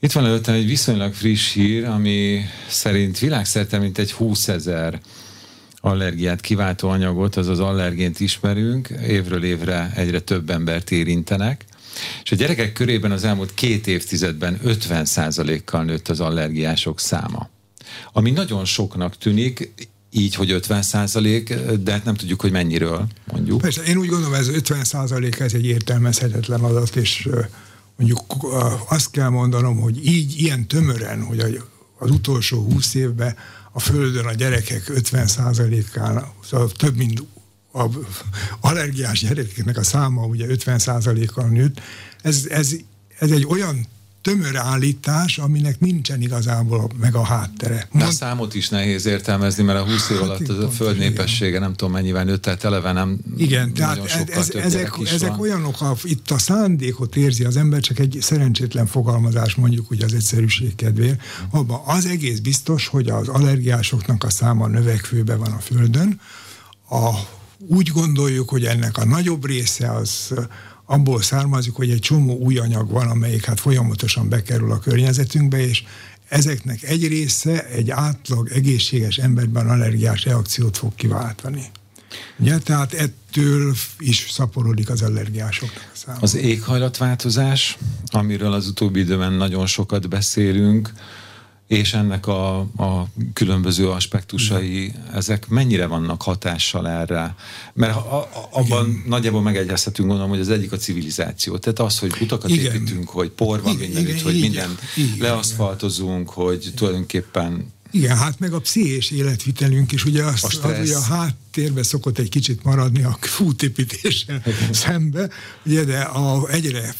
Itt van előttem egy viszonylag friss hír, ami szerint világszerte mint egy 20 ezer allergiát kiváltó anyagot, azaz allergént ismerünk, évről évre egyre több embert érintenek. És a gyerekek körében az elmúlt két évtizedben 50%-kal nőtt az allergiások száma. Ami nagyon soknak tűnik, így, hogy 50 százalék, de hát nem tudjuk, hogy mennyiről mondjuk. Persze, én úgy gondolom, ez 50 százalék, ez egy értelmezhetetlen adat, és mondjuk azt kell mondanom, hogy így, ilyen tömören, hogy az utolsó 20 évben a Földön a gyerekek 50 százalékán, szóval több mint a allergiás gyerekeknek a száma ugye 50 százalékkal nőtt, ez, ez, ez egy olyan tömör állítás, aminek nincsen igazából meg a háttere. De a számot is nehéz értelmezni, mert a 20 év hát alatt a föld népessége nem tudom mennyivel nőtt, tehát eleve nem Igen, tehát ez, ezek, ezek olyanok, ha itt a szándékot érzi az ember, csak egy szerencsétlen fogalmazás mondjuk úgy az egyszerűség kedvéért, abban az egész biztos, hogy az allergiásoknak a száma növekvőbe van a Földön, a, úgy gondoljuk, hogy ennek a nagyobb része az abból származik, hogy egy csomó új anyag van, amelyik hát folyamatosan bekerül a környezetünkbe, és ezeknek egy része egy átlag egészséges emberben allergiás reakciót fog kiváltani. Ugye, tehát ettől is szaporodik az allergiások száma. Az éghajlatváltozás, amiről az utóbbi időben nagyon sokat beszélünk, és ennek a, a különböző aspektusai, Igen. ezek mennyire vannak hatással erre? Mert a, a, abban Igen. nagyjából megegyezhetünk, gondolom, hogy az egyik a civilizáció. Tehát az, hogy utakat Igen. építünk, hogy por van mindenütt, hogy mindent leaszfaltozunk, hogy tulajdonképpen igen, hát meg a pszichés életvitelünk is, ugye az, az ugye a háttérbe szokott egy kicsit maradni a fútépítéssel szembe, ugye, de a, egyre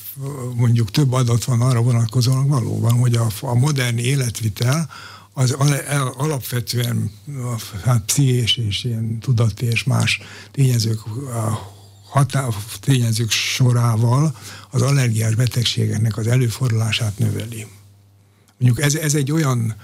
mondjuk több adat van arra vonatkozóan valóban, hogy a, a modern életvitel az alapvetően hát pszichés és ilyen tudati és más tényezők hatá, tényezők sorával az allergiás betegségeknek az előfordulását növeli. Mondjuk ez, ez egy olyan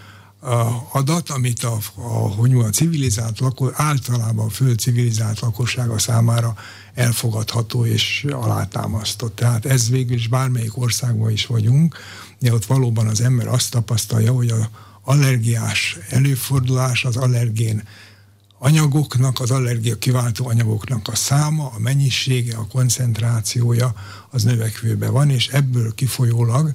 adat, amit a, a, hogy a civilizált lakos, általában a föld civilizált lakossága számára elfogadható és alátámasztott. Tehát ez végül is bármelyik országban is vagyunk, de ott valóban az ember azt tapasztalja, hogy az allergiás előfordulás, az allergén anyagoknak, az allergia kiváltó anyagoknak a száma, a mennyisége, a koncentrációja az növekvőben van, és ebből kifolyólag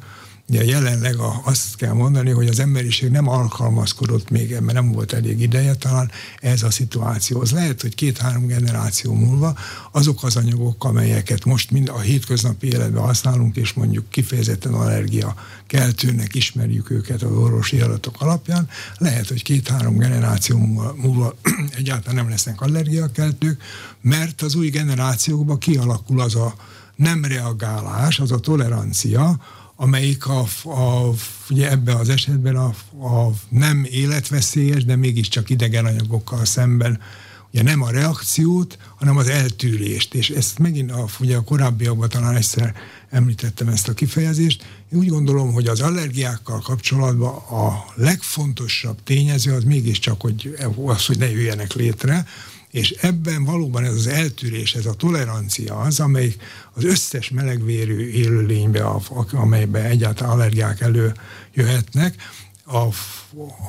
Ugye jelenleg a, azt kell mondani, hogy az emberiség nem alkalmazkodott még, mert nem volt elég ideje talán ez a szituációhoz. Lehet, hogy két-három generáció múlva azok az anyagok, amelyeket most mind a hétköznapi életben használunk, és mondjuk kifejezetten allergia keltőnek ismerjük őket az orvosi adatok alapján, lehet, hogy két-három generáció múlva, egyáltalán nem lesznek allergiakeltők, mert az új generációkban kialakul az a nem reagálás, az a tolerancia, amelyik a, a, ugye ebben az esetben a, a nem életveszélyes, de mégiscsak idegen anyagokkal szemben ugye nem a reakciót, hanem az eltűrést. És ezt megint a, ugye a korábbiakban talán egyszer említettem ezt a kifejezést. Én úgy gondolom, hogy az allergiákkal kapcsolatban a legfontosabb tényező az mégiscsak, hogy az, hogy ne jöjjenek létre, és ebben valóban ez az eltűrés, ez a tolerancia az, amely az összes melegvérű élőlénybe, amelybe egyáltalán allergiák előjöhetnek, a,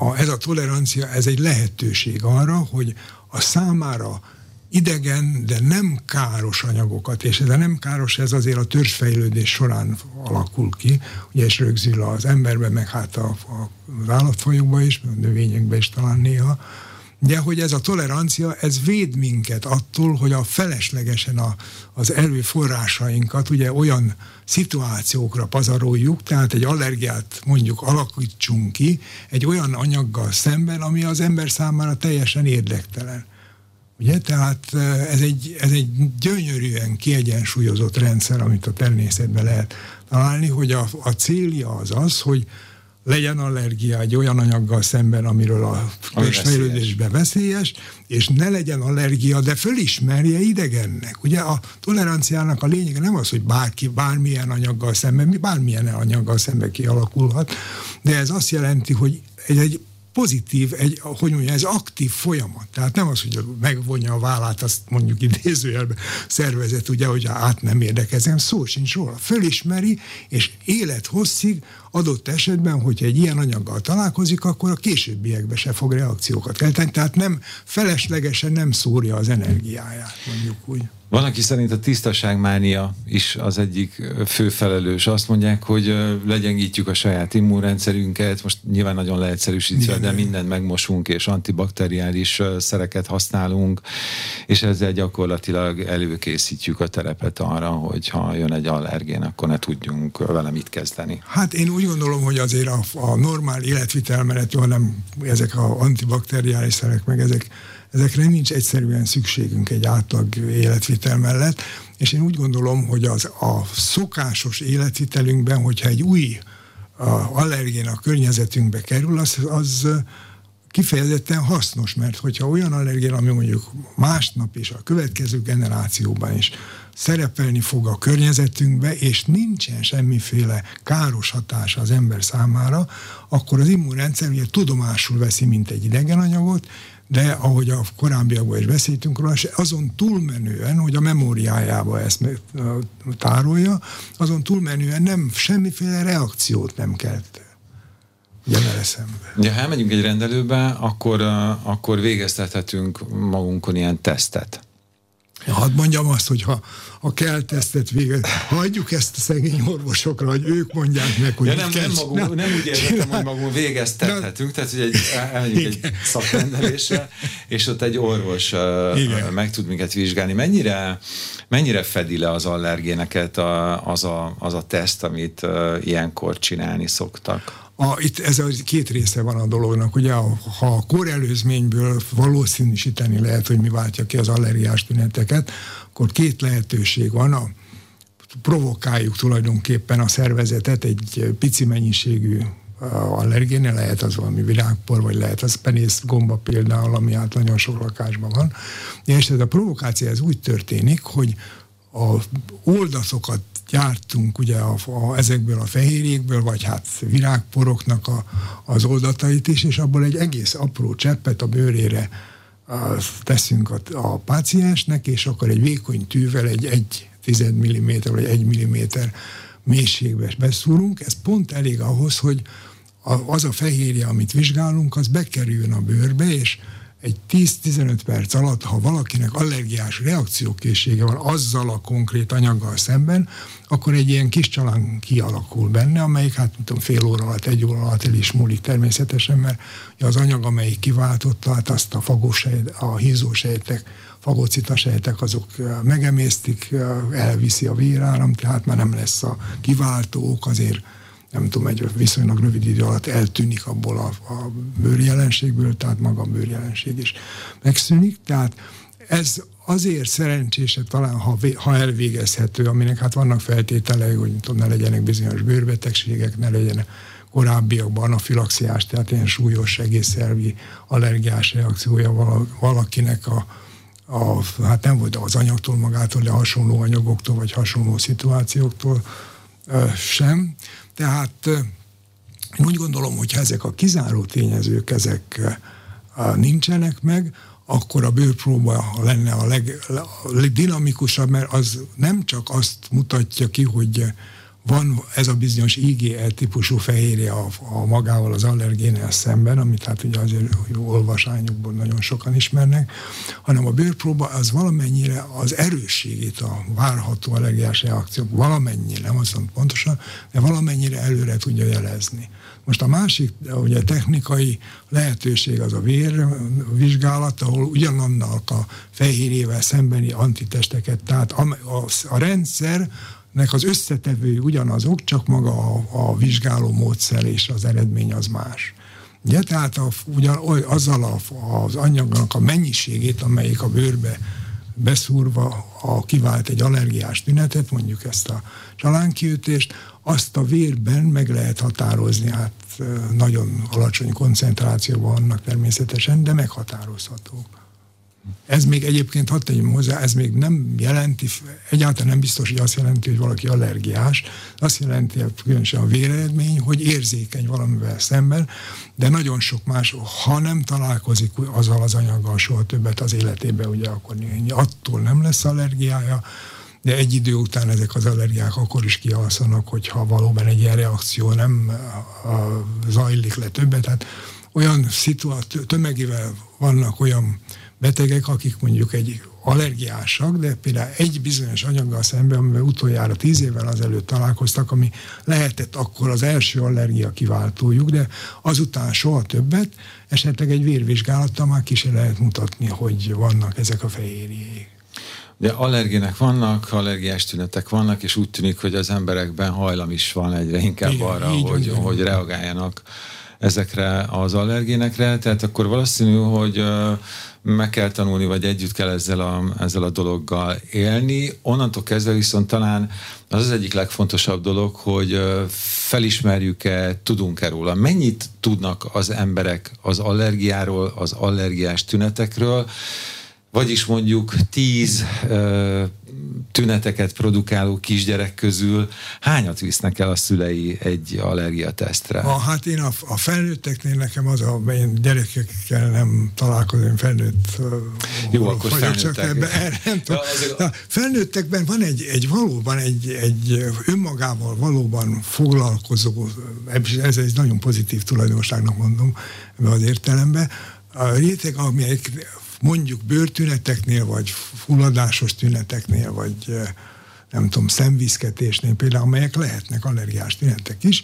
a, ez a tolerancia, ez egy lehetőség arra, hogy a számára idegen, de nem káros anyagokat, és ez nem káros, ez azért a törzsfejlődés során alakul ki, ugye és rögzül az emberben, meg hát a, a, az állatfajokban is, a növényekben is talán néha, de hogy ez a tolerancia, ez véd minket attól, hogy a feleslegesen a, az erőforrásainkat ugye olyan szituációkra pazaroljuk, tehát egy allergiát mondjuk alakítsunk ki egy olyan anyaggal szemben, ami az ember számára teljesen érdektelen. Ugye? Tehát ez egy, ez egy gyönyörűen kiegyensúlyozott rendszer, amit a természetben lehet találni, hogy a, a célja az az, hogy legyen allergia egy olyan anyaggal szemben, amiről a törzsfejlődésben veszélyes, és ne legyen allergia, de fölismerje idegennek. Ugye a toleranciának a lényege nem az, hogy bárki bármilyen anyaggal szemben, bármilyen anyaggal szemben kialakulhat, de ez azt jelenti, hogy egy, egy pozitív, egy, hogy mondja, ez aktív folyamat. Tehát nem az, hogy megvonja a vállát, azt mondjuk idézőjelben szervezet, ugye, hogy át nem érdekezem, szó sincs róla. Fölismeri, és élethosszig adott esetben, hogyha egy ilyen anyaggal találkozik, akkor a későbbiekben se fog reakciókat kelteni, tehát nem feleslegesen nem szórja az energiáját, mondjuk úgy. Van, aki szerint a tisztaságmánia is az egyik fő felelős. Azt mondják, hogy legyengítjük a saját immunrendszerünket, most nyilván nagyon leegyszerűsítve, de mindent megmosunk, és antibakteriális szereket használunk, és ezzel gyakorlatilag előkészítjük a terepet arra, hogy ha jön egy allergén, akkor ne tudjunk vele mit kezdeni. Hát én úgy gondolom, hogy azért a, a normál életvitel mellett, jól nem ezek a antibakteriális szerek, meg ezek Ezekre nincs egyszerűen szükségünk egy átlag életvitel mellett, és én úgy gondolom, hogy az a szokásos életvitelünkben, hogyha egy új allergén a környezetünkbe kerül, az, az kifejezetten hasznos, mert hogyha olyan allergén, ami mondjuk másnap és a következő generációban is szerepelni fog a környezetünkbe, és nincsen semmiféle káros hatása az ember számára, akkor az immunrendszer ugye tudomásul veszi, mint egy idegen anyagot, de ahogy a korábbiakban is beszéltünk róla, azon túlmenően, hogy a memóriájába ezt tárolja, azon túlmenően nem semmiféle reakciót nem kelt jön. Ja, ha elmegyünk egy rendelőbe, akkor, akkor végeztethetünk magunkon ilyen tesztet. Hadd mondjam azt, hogy ha, ha kell tesztet végez, hagyjuk ezt a szegény orvosokra, hogy ők mondják meg, hogy ja, nem, kell, nem, magunk, nem úgy értem, hogy magunk végeztethetünk, tehát hogy egy, elmegyünk egy szakrendelésre, és ott egy orvos Igen. meg tud minket vizsgálni. Mennyire, mennyire fedi le az allergéneket a, az, a, az a teszt, amit ilyenkor csinálni szoktak? A, itt ez a két része van a dolognak. Ugye, ha a korelőzményből valószínűsíteni lehet, hogy mi váltja ki az allergiás tüneteket, akkor két lehetőség van. A, provokáljuk tulajdonképpen a szervezetet egy pici mennyiségű allergéne, lehet az valami virágpor, vagy lehet az penész gomba például, ami hát nagyon sok lakásban van. És ez a provokáció ez úgy történik, hogy a oldatokat gyártunk ugye a, a, ezekből a fehérjékből, vagy hát virágporoknak a, az oldatait is, és abból egy egész apró cseppet a bőrére teszünk a, a páciensnek, és akkor egy vékony tűvel egy egy tized milliméter, vagy egy milliméter mélységbe beszúrunk. Ez pont elég ahhoz, hogy az a fehérje, amit vizsgálunk, az bekerüljön a bőrbe, és egy 10-15 perc alatt, ha valakinek allergiás reakciókészsége van azzal a konkrét anyaggal szemben, akkor egy ilyen kis csalán kialakul benne, amelyik hát tudom, fél óra alatt, egy óra alatt el is múlik természetesen, mert az anyag, amelyik kiváltotta, hát azt a fagósejt, a hízósejtek, fagocitasejtek azok megemésztik, elviszi a véráram, tehát már nem lesz a kiváltók, azért nem tudom, egy viszonylag rövid idő alatt eltűnik abból a, a bőrjelenségből, tehát maga a bőrjelenség is megszűnik. Tehát ez azért szerencsésebb talán, ha, ha elvégezhető, aminek hát vannak feltételei, hogy tudom, ne legyenek bizonyos bőrbetegségek, ne legyenek korábbiakban anafilaxiás, tehát ilyen súlyos egészszervi allergiás reakciója valakinek a, a, hát nem volt az anyagtól magától, de hasonló anyagoktól, vagy hasonló szituációktól sem. Tehát én úgy gondolom, hogy ha ezek a kizáró tényezők, ezek nincsenek meg, akkor a bőrpróba lenne a, leg, a legdinamikusabb, mert az nem csak azt mutatja ki, hogy van ez a bizonyos IgE típusú fehérje a, a magával az allergénel szemben, amit hát ugye azért olvasányokból nagyon sokan ismernek, hanem a bőrpróba az valamennyire az erősségét a várható allergiás reakciók valamennyire, nem azt mondom pontosan, de valamennyire előre tudja jelezni. Most a másik ugye technikai lehetőség az a vérvizsgálat, ahol ugyanannak a fehérjével szembeni antitesteket, tehát a, a, a rendszer nek az összetevői ugyanazok, csak maga a, a vizsgáló módszer és az eredmény az más. Ugye, tehát a, ugyan, azzal a, az anyagnak a mennyiségét, amelyik a bőrbe beszúrva a, kivált egy allergiás tünetet, mondjuk ezt a csalánkiütést, azt a vérben meg lehet határozni, hát nagyon alacsony koncentrációban vannak természetesen, de meghatározhatók. Ez még egyébként, hadd tegyem hozzá, ez még nem jelenti, egyáltalán nem biztos, hogy azt jelenti, hogy valaki allergiás. Azt jelenti, különösen a véreredmény, hogy érzékeny valamivel szemben, de nagyon sok más, ha nem találkozik azzal az anyaggal soha többet az életében, ugye akkor attól nem lesz allergiája, de egy idő után ezek az allergiák akkor is kialszanak, hogyha valóban egy ilyen reakció nem zajlik le többet. Tehát olyan szituáció, tömegével vannak olyan betegek, akik mondjuk egy allergiásak, de például egy bizonyos anyaggal szemben, amivel utoljára tíz évvel azelőtt találkoztak, ami lehetett akkor az első allergia kiváltójuk, de azután soha többet, esetleg egy vérvizsgálattal már ki lehet mutatni, hogy vannak ezek a fehérjék. De allergének vannak, allergiás tünetek vannak, és úgy tűnik, hogy az emberekben hajlam is van egyre inkább Igen, arra, hogy, hogy reagáljanak ezekre az allergénekre, tehát akkor valószínű, hogy meg kell tanulni, vagy együtt kell ezzel a, ezzel a dologgal élni. Onnantól kezdve viszont talán az az egyik legfontosabb dolog, hogy felismerjük-e, tudunk-e róla. Mennyit tudnak az emberek az allergiáról, az allergiás tünetekről, vagyis mondjuk tíz ö, tüneteket produkáló kisgyerek közül hányat visznek el a szülei egy allergiatesztre? A, hát én a, a felnőtteknél nekem az a, én gyerekekkel nem találkozom, felnőtt Jó, akkor felnőttek. Csak ebben, erre nem tudom. Ja, a felnőttekben van egy, egy valóban egy, egy önmagával valóban foglalkozó, ez egy nagyon pozitív tulajdonságnak mondom ebbe az értelemben, a réteg, amelyek mondjuk bőrtüneteknél, vagy fulladásos tüneteknél, vagy nem tudom, szemviszketésnél például, amelyek lehetnek allergiás tünetek is,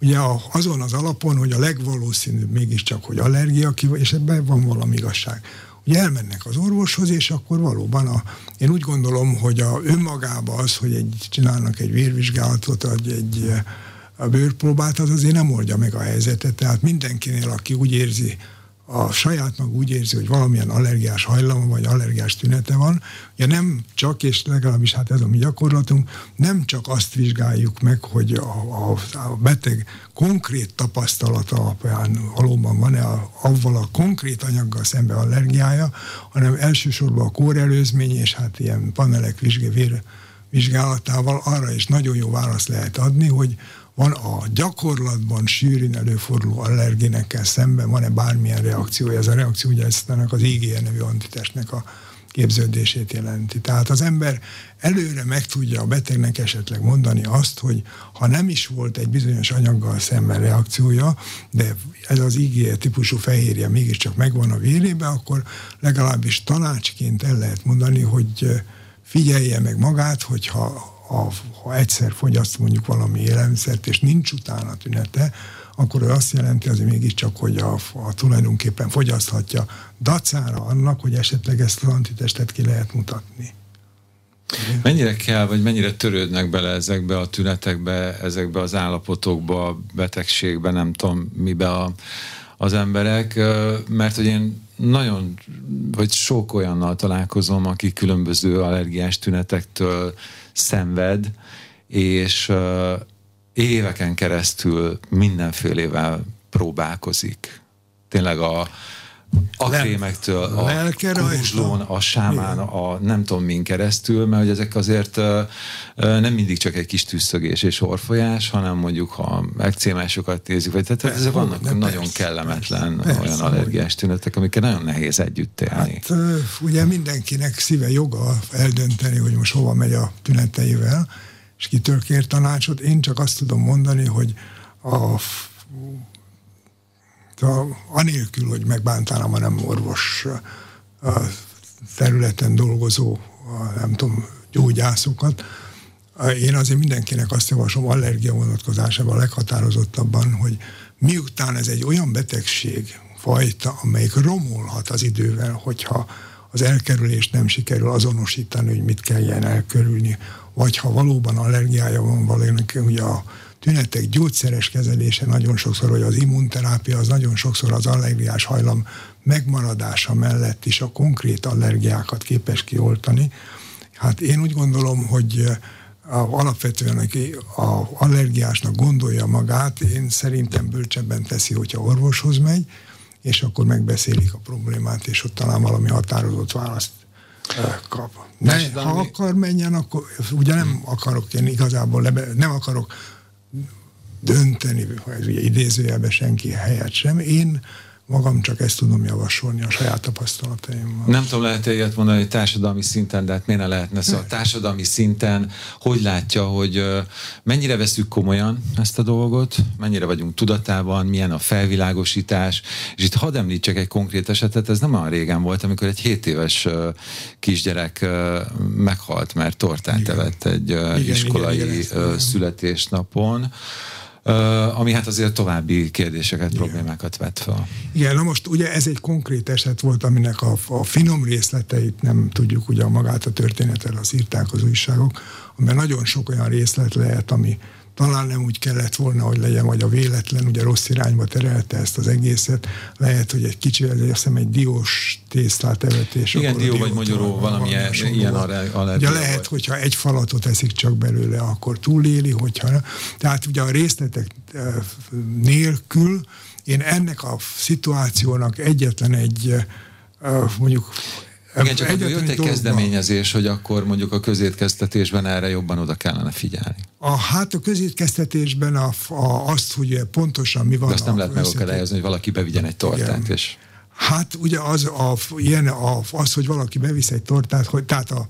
ugye azon az alapon, hogy a legvalószínűbb mégiscsak, hogy allergia, és ebben van valami igazság. Ugye elmennek az orvoshoz, és akkor valóban a, én úgy gondolom, hogy a önmagában az, hogy egy, csinálnak egy vérvizsgálatot, vagy egy a bőrpróbát, az azért nem oldja meg a helyzetet. Tehát mindenkinél, aki úgy érzi, a saját mag úgy érzi, hogy valamilyen allergiás hajlama vagy allergiás tünete van, ugye nem csak, és legalábbis hát ez a mi gyakorlatunk, nem csak azt vizsgáljuk meg, hogy a, a, a beteg konkrét tapasztalata alapján valóban van-e a, avval a konkrét anyaggal szembe allergiája, hanem elsősorban a kórelőzmény és hát ilyen panelek vizsgé, vizsgálatával arra is nagyon jó választ lehet adni, hogy van a gyakorlatban sűrűn előforduló allergénekkel szemben, van-e bármilyen reakciója? Ez a reakció ugye ezt az IgE nevű antitestnek a képződését jelenti. Tehát az ember előre meg tudja a betegnek esetleg mondani azt, hogy ha nem is volt egy bizonyos anyaggal szemben reakciója, de ez az IgE típusú fehérje mégiscsak megvan a vérébe, akkor legalábbis tanácsként el lehet mondani, hogy figyelje meg magát, hogyha ha, ha egyszer fogyaszt mondjuk valami élelmiszert, és nincs utána tünete, akkor az azt jelenti azért mégiscsak, hogy a, a tulajdonképpen fogyaszthatja dacára annak, hogy esetleg ezt az antitestet ki lehet mutatni. Mennyire kell, vagy mennyire törődnek bele ezekbe a tünetekbe, ezekbe az állapotokba, betegségbe, nem tudom mibe a, az emberek, mert hogy én nagyon, vagy sok olyannal találkozom, aki különböző allergiás tünetektől szenved, és éveken keresztül mindenfélevel próbálkozik. Tényleg a, a krémektől, a kuruzslón, a sámán, a nem tudom min keresztül, mert hogy ezek azért nem mindig csak egy kis tűzszögés és orfolyás, hanem mondjuk, ha megcémásokat nézzük, vagy tehát ezek vannak nagyon persze, kellemetlen persze, olyan allergiás tünetek, amikkel nagyon nehéz együtt élni. Hát ugye mindenkinek szíve joga eldönteni, hogy most hova megy a tüneteivel, és kitől kér tanácsot. Én csak azt tudom mondani, hogy a anélkül, hogy megbántálom a nem orvos területen dolgozó, nem tudom, gyógyászokat, én azért mindenkinek azt javaslom allergia vonatkozásában leghatározottabban, hogy miután ez egy olyan betegség fajta, amelyik romolhat az idővel, hogyha az elkerülést nem sikerül azonosítani, hogy mit kelljen elkerülni, vagy ha valóban allergiája van valakinek, ugye a tünetek gyógyszeres kezelése nagyon sokszor, vagy az immunterápia, az nagyon sokszor az allergiás hajlam megmaradása mellett is a konkrét allergiákat képes kioltani. Hát én úgy gondolom, hogy a, alapvetően aki a allergiásnak gondolja magát, én szerintem bölcsebben teszi, hogyha orvoshoz megy, és akkor megbeszélik a problémát, és ott talán valami határozott választ kap. Ne, ha akar menjen, akkor ugye nem akarok én igazából, lebe, nem akarok dönteni, ha ez ugye idézőjelben senki helyet sem. Én magam csak ezt tudom javasolni a saját tapasztalataimmal. Nem tudom, lehet ilyet mondani, hogy társadalmi szinten, de hát miért ne lehetne? Szóval társadalmi szinten hogy látja, hogy mennyire veszük komolyan ezt a dolgot, mennyire vagyunk tudatában, milyen a felvilágosítás, és itt hadd említsek egy konkrét esetet, ez nem olyan régen volt, amikor egy 7 éves kisgyerek meghalt, mert tortát evett egy igen, iskolai igen, igen, születésnapon ami hát azért további kérdéseket, Igen. problémákat vet fel. Igen, na most ugye ez egy konkrét eset volt, aminek a, a finom részleteit nem tudjuk, ugye magát a történetet az írták az újságok, amiben nagyon sok olyan részlet lehet, ami talán nem úgy kellett volna, hogy legyen, vagy a véletlen ugye rossz irányba terelte ezt az egészet. Lehet, hogy egy kicsi, azt hiszem egy diós tésztát evett, és Igen, dió vagy magyaró, valami ilyen allergia Ugye lehet, volt. hogyha egy falatot eszik csak belőle, akkor túléli, hogyha Tehát ugye a részletek eh, nélkül én ennek a szituációnak egyetlen egy eh, mondjuk igen, csak hogy jött egy dolgban. kezdeményezés, hogy akkor mondjuk a közétkeztetésben erre jobban oda kellene figyelni. A, hát a közétkeztetésben a, a, azt, hogy pontosan mi van. De azt nem lehet megakadályozni, hogy valaki bevigyen egy tortát. Igen. És... Hát ugye az, a, ilyen a, az, hogy valaki bevisz egy tortát, hogy, tehát a,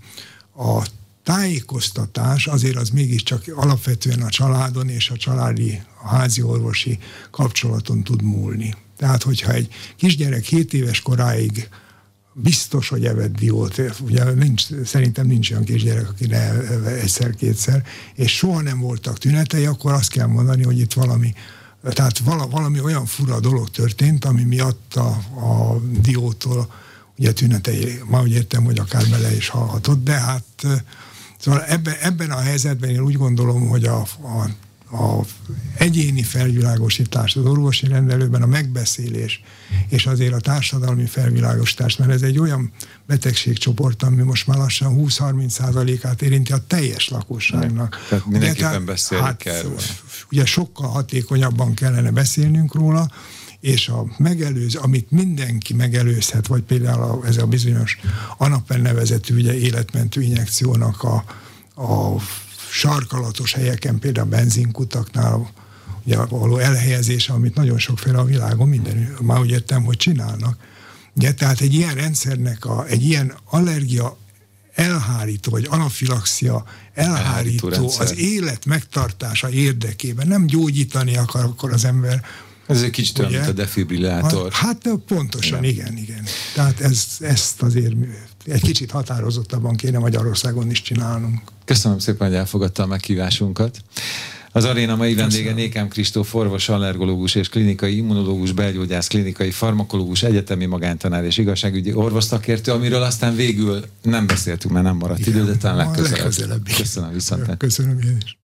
a tájékoztatás azért az mégiscsak alapvetően a családon és a családi, a házi orvosi kapcsolaton tud múlni. Tehát, hogyha egy kisgyerek 7 éves koráig biztos, hogy evett diót. Ugye nincs, szerintem nincs olyan kisgyerek, aki ne egyszer-kétszer, és soha nem voltak tünetei, akkor azt kell mondani, hogy itt valami tehát valami olyan fura dolog történt, ami miatt a, a diótól ugye tünetei, ma úgy értem, hogy akár bele is hallhatott, de hát szóval ebben, ebben a helyzetben én úgy gondolom, hogy a, a a egyéni felvilágosítás az orvosi rendelőben, a megbeszélés, és azért a társadalmi felvilágosítás, mert ez egy olyan betegségcsoport, ami most már lassan 20-30 százalékát érinti a teljes lakosságnak. Tehát mindenképpen tehát, beszélni hát, kell. Ugye sokkal hatékonyabban kellene beszélnünk róla, és a megelőz, amit mindenki megelőzhet, vagy például a, ez a bizonyos anapen nevezetű ugye, életmentő injekciónak a, a sarkalatos helyeken, például a benzinkutaknál, ugye való elhelyezése, amit nagyon sokféle a világon minden, már úgy értem, hogy csinálnak. Ugye, tehát egy ilyen rendszernek, a, egy ilyen allergia elhárító, vagy anafilaxia elhárító, elhárító az élet megtartása érdekében, nem gyógyítani akar akkor az ember, ez egy kicsit olyan, mint a defibrillátor. Hát pontosan, igen, igen. igen. Tehát ez, ezt azért egy kicsit határozottabban kéne Magyarországon is csinálnunk. Köszönöm szépen, hogy elfogadta a meghívásunkat. Az aréna mai vendége Nékem Kristóf, orvos, allergológus és klinikai immunológus, belgyógyász, klinikai farmakológus, egyetemi magántanár és igazságügyi orvosztakértő, amiről aztán végül nem beszéltünk, mert nem maradt idő, de talán legközelebb. Köszönöm viszont. Köszönöm én is.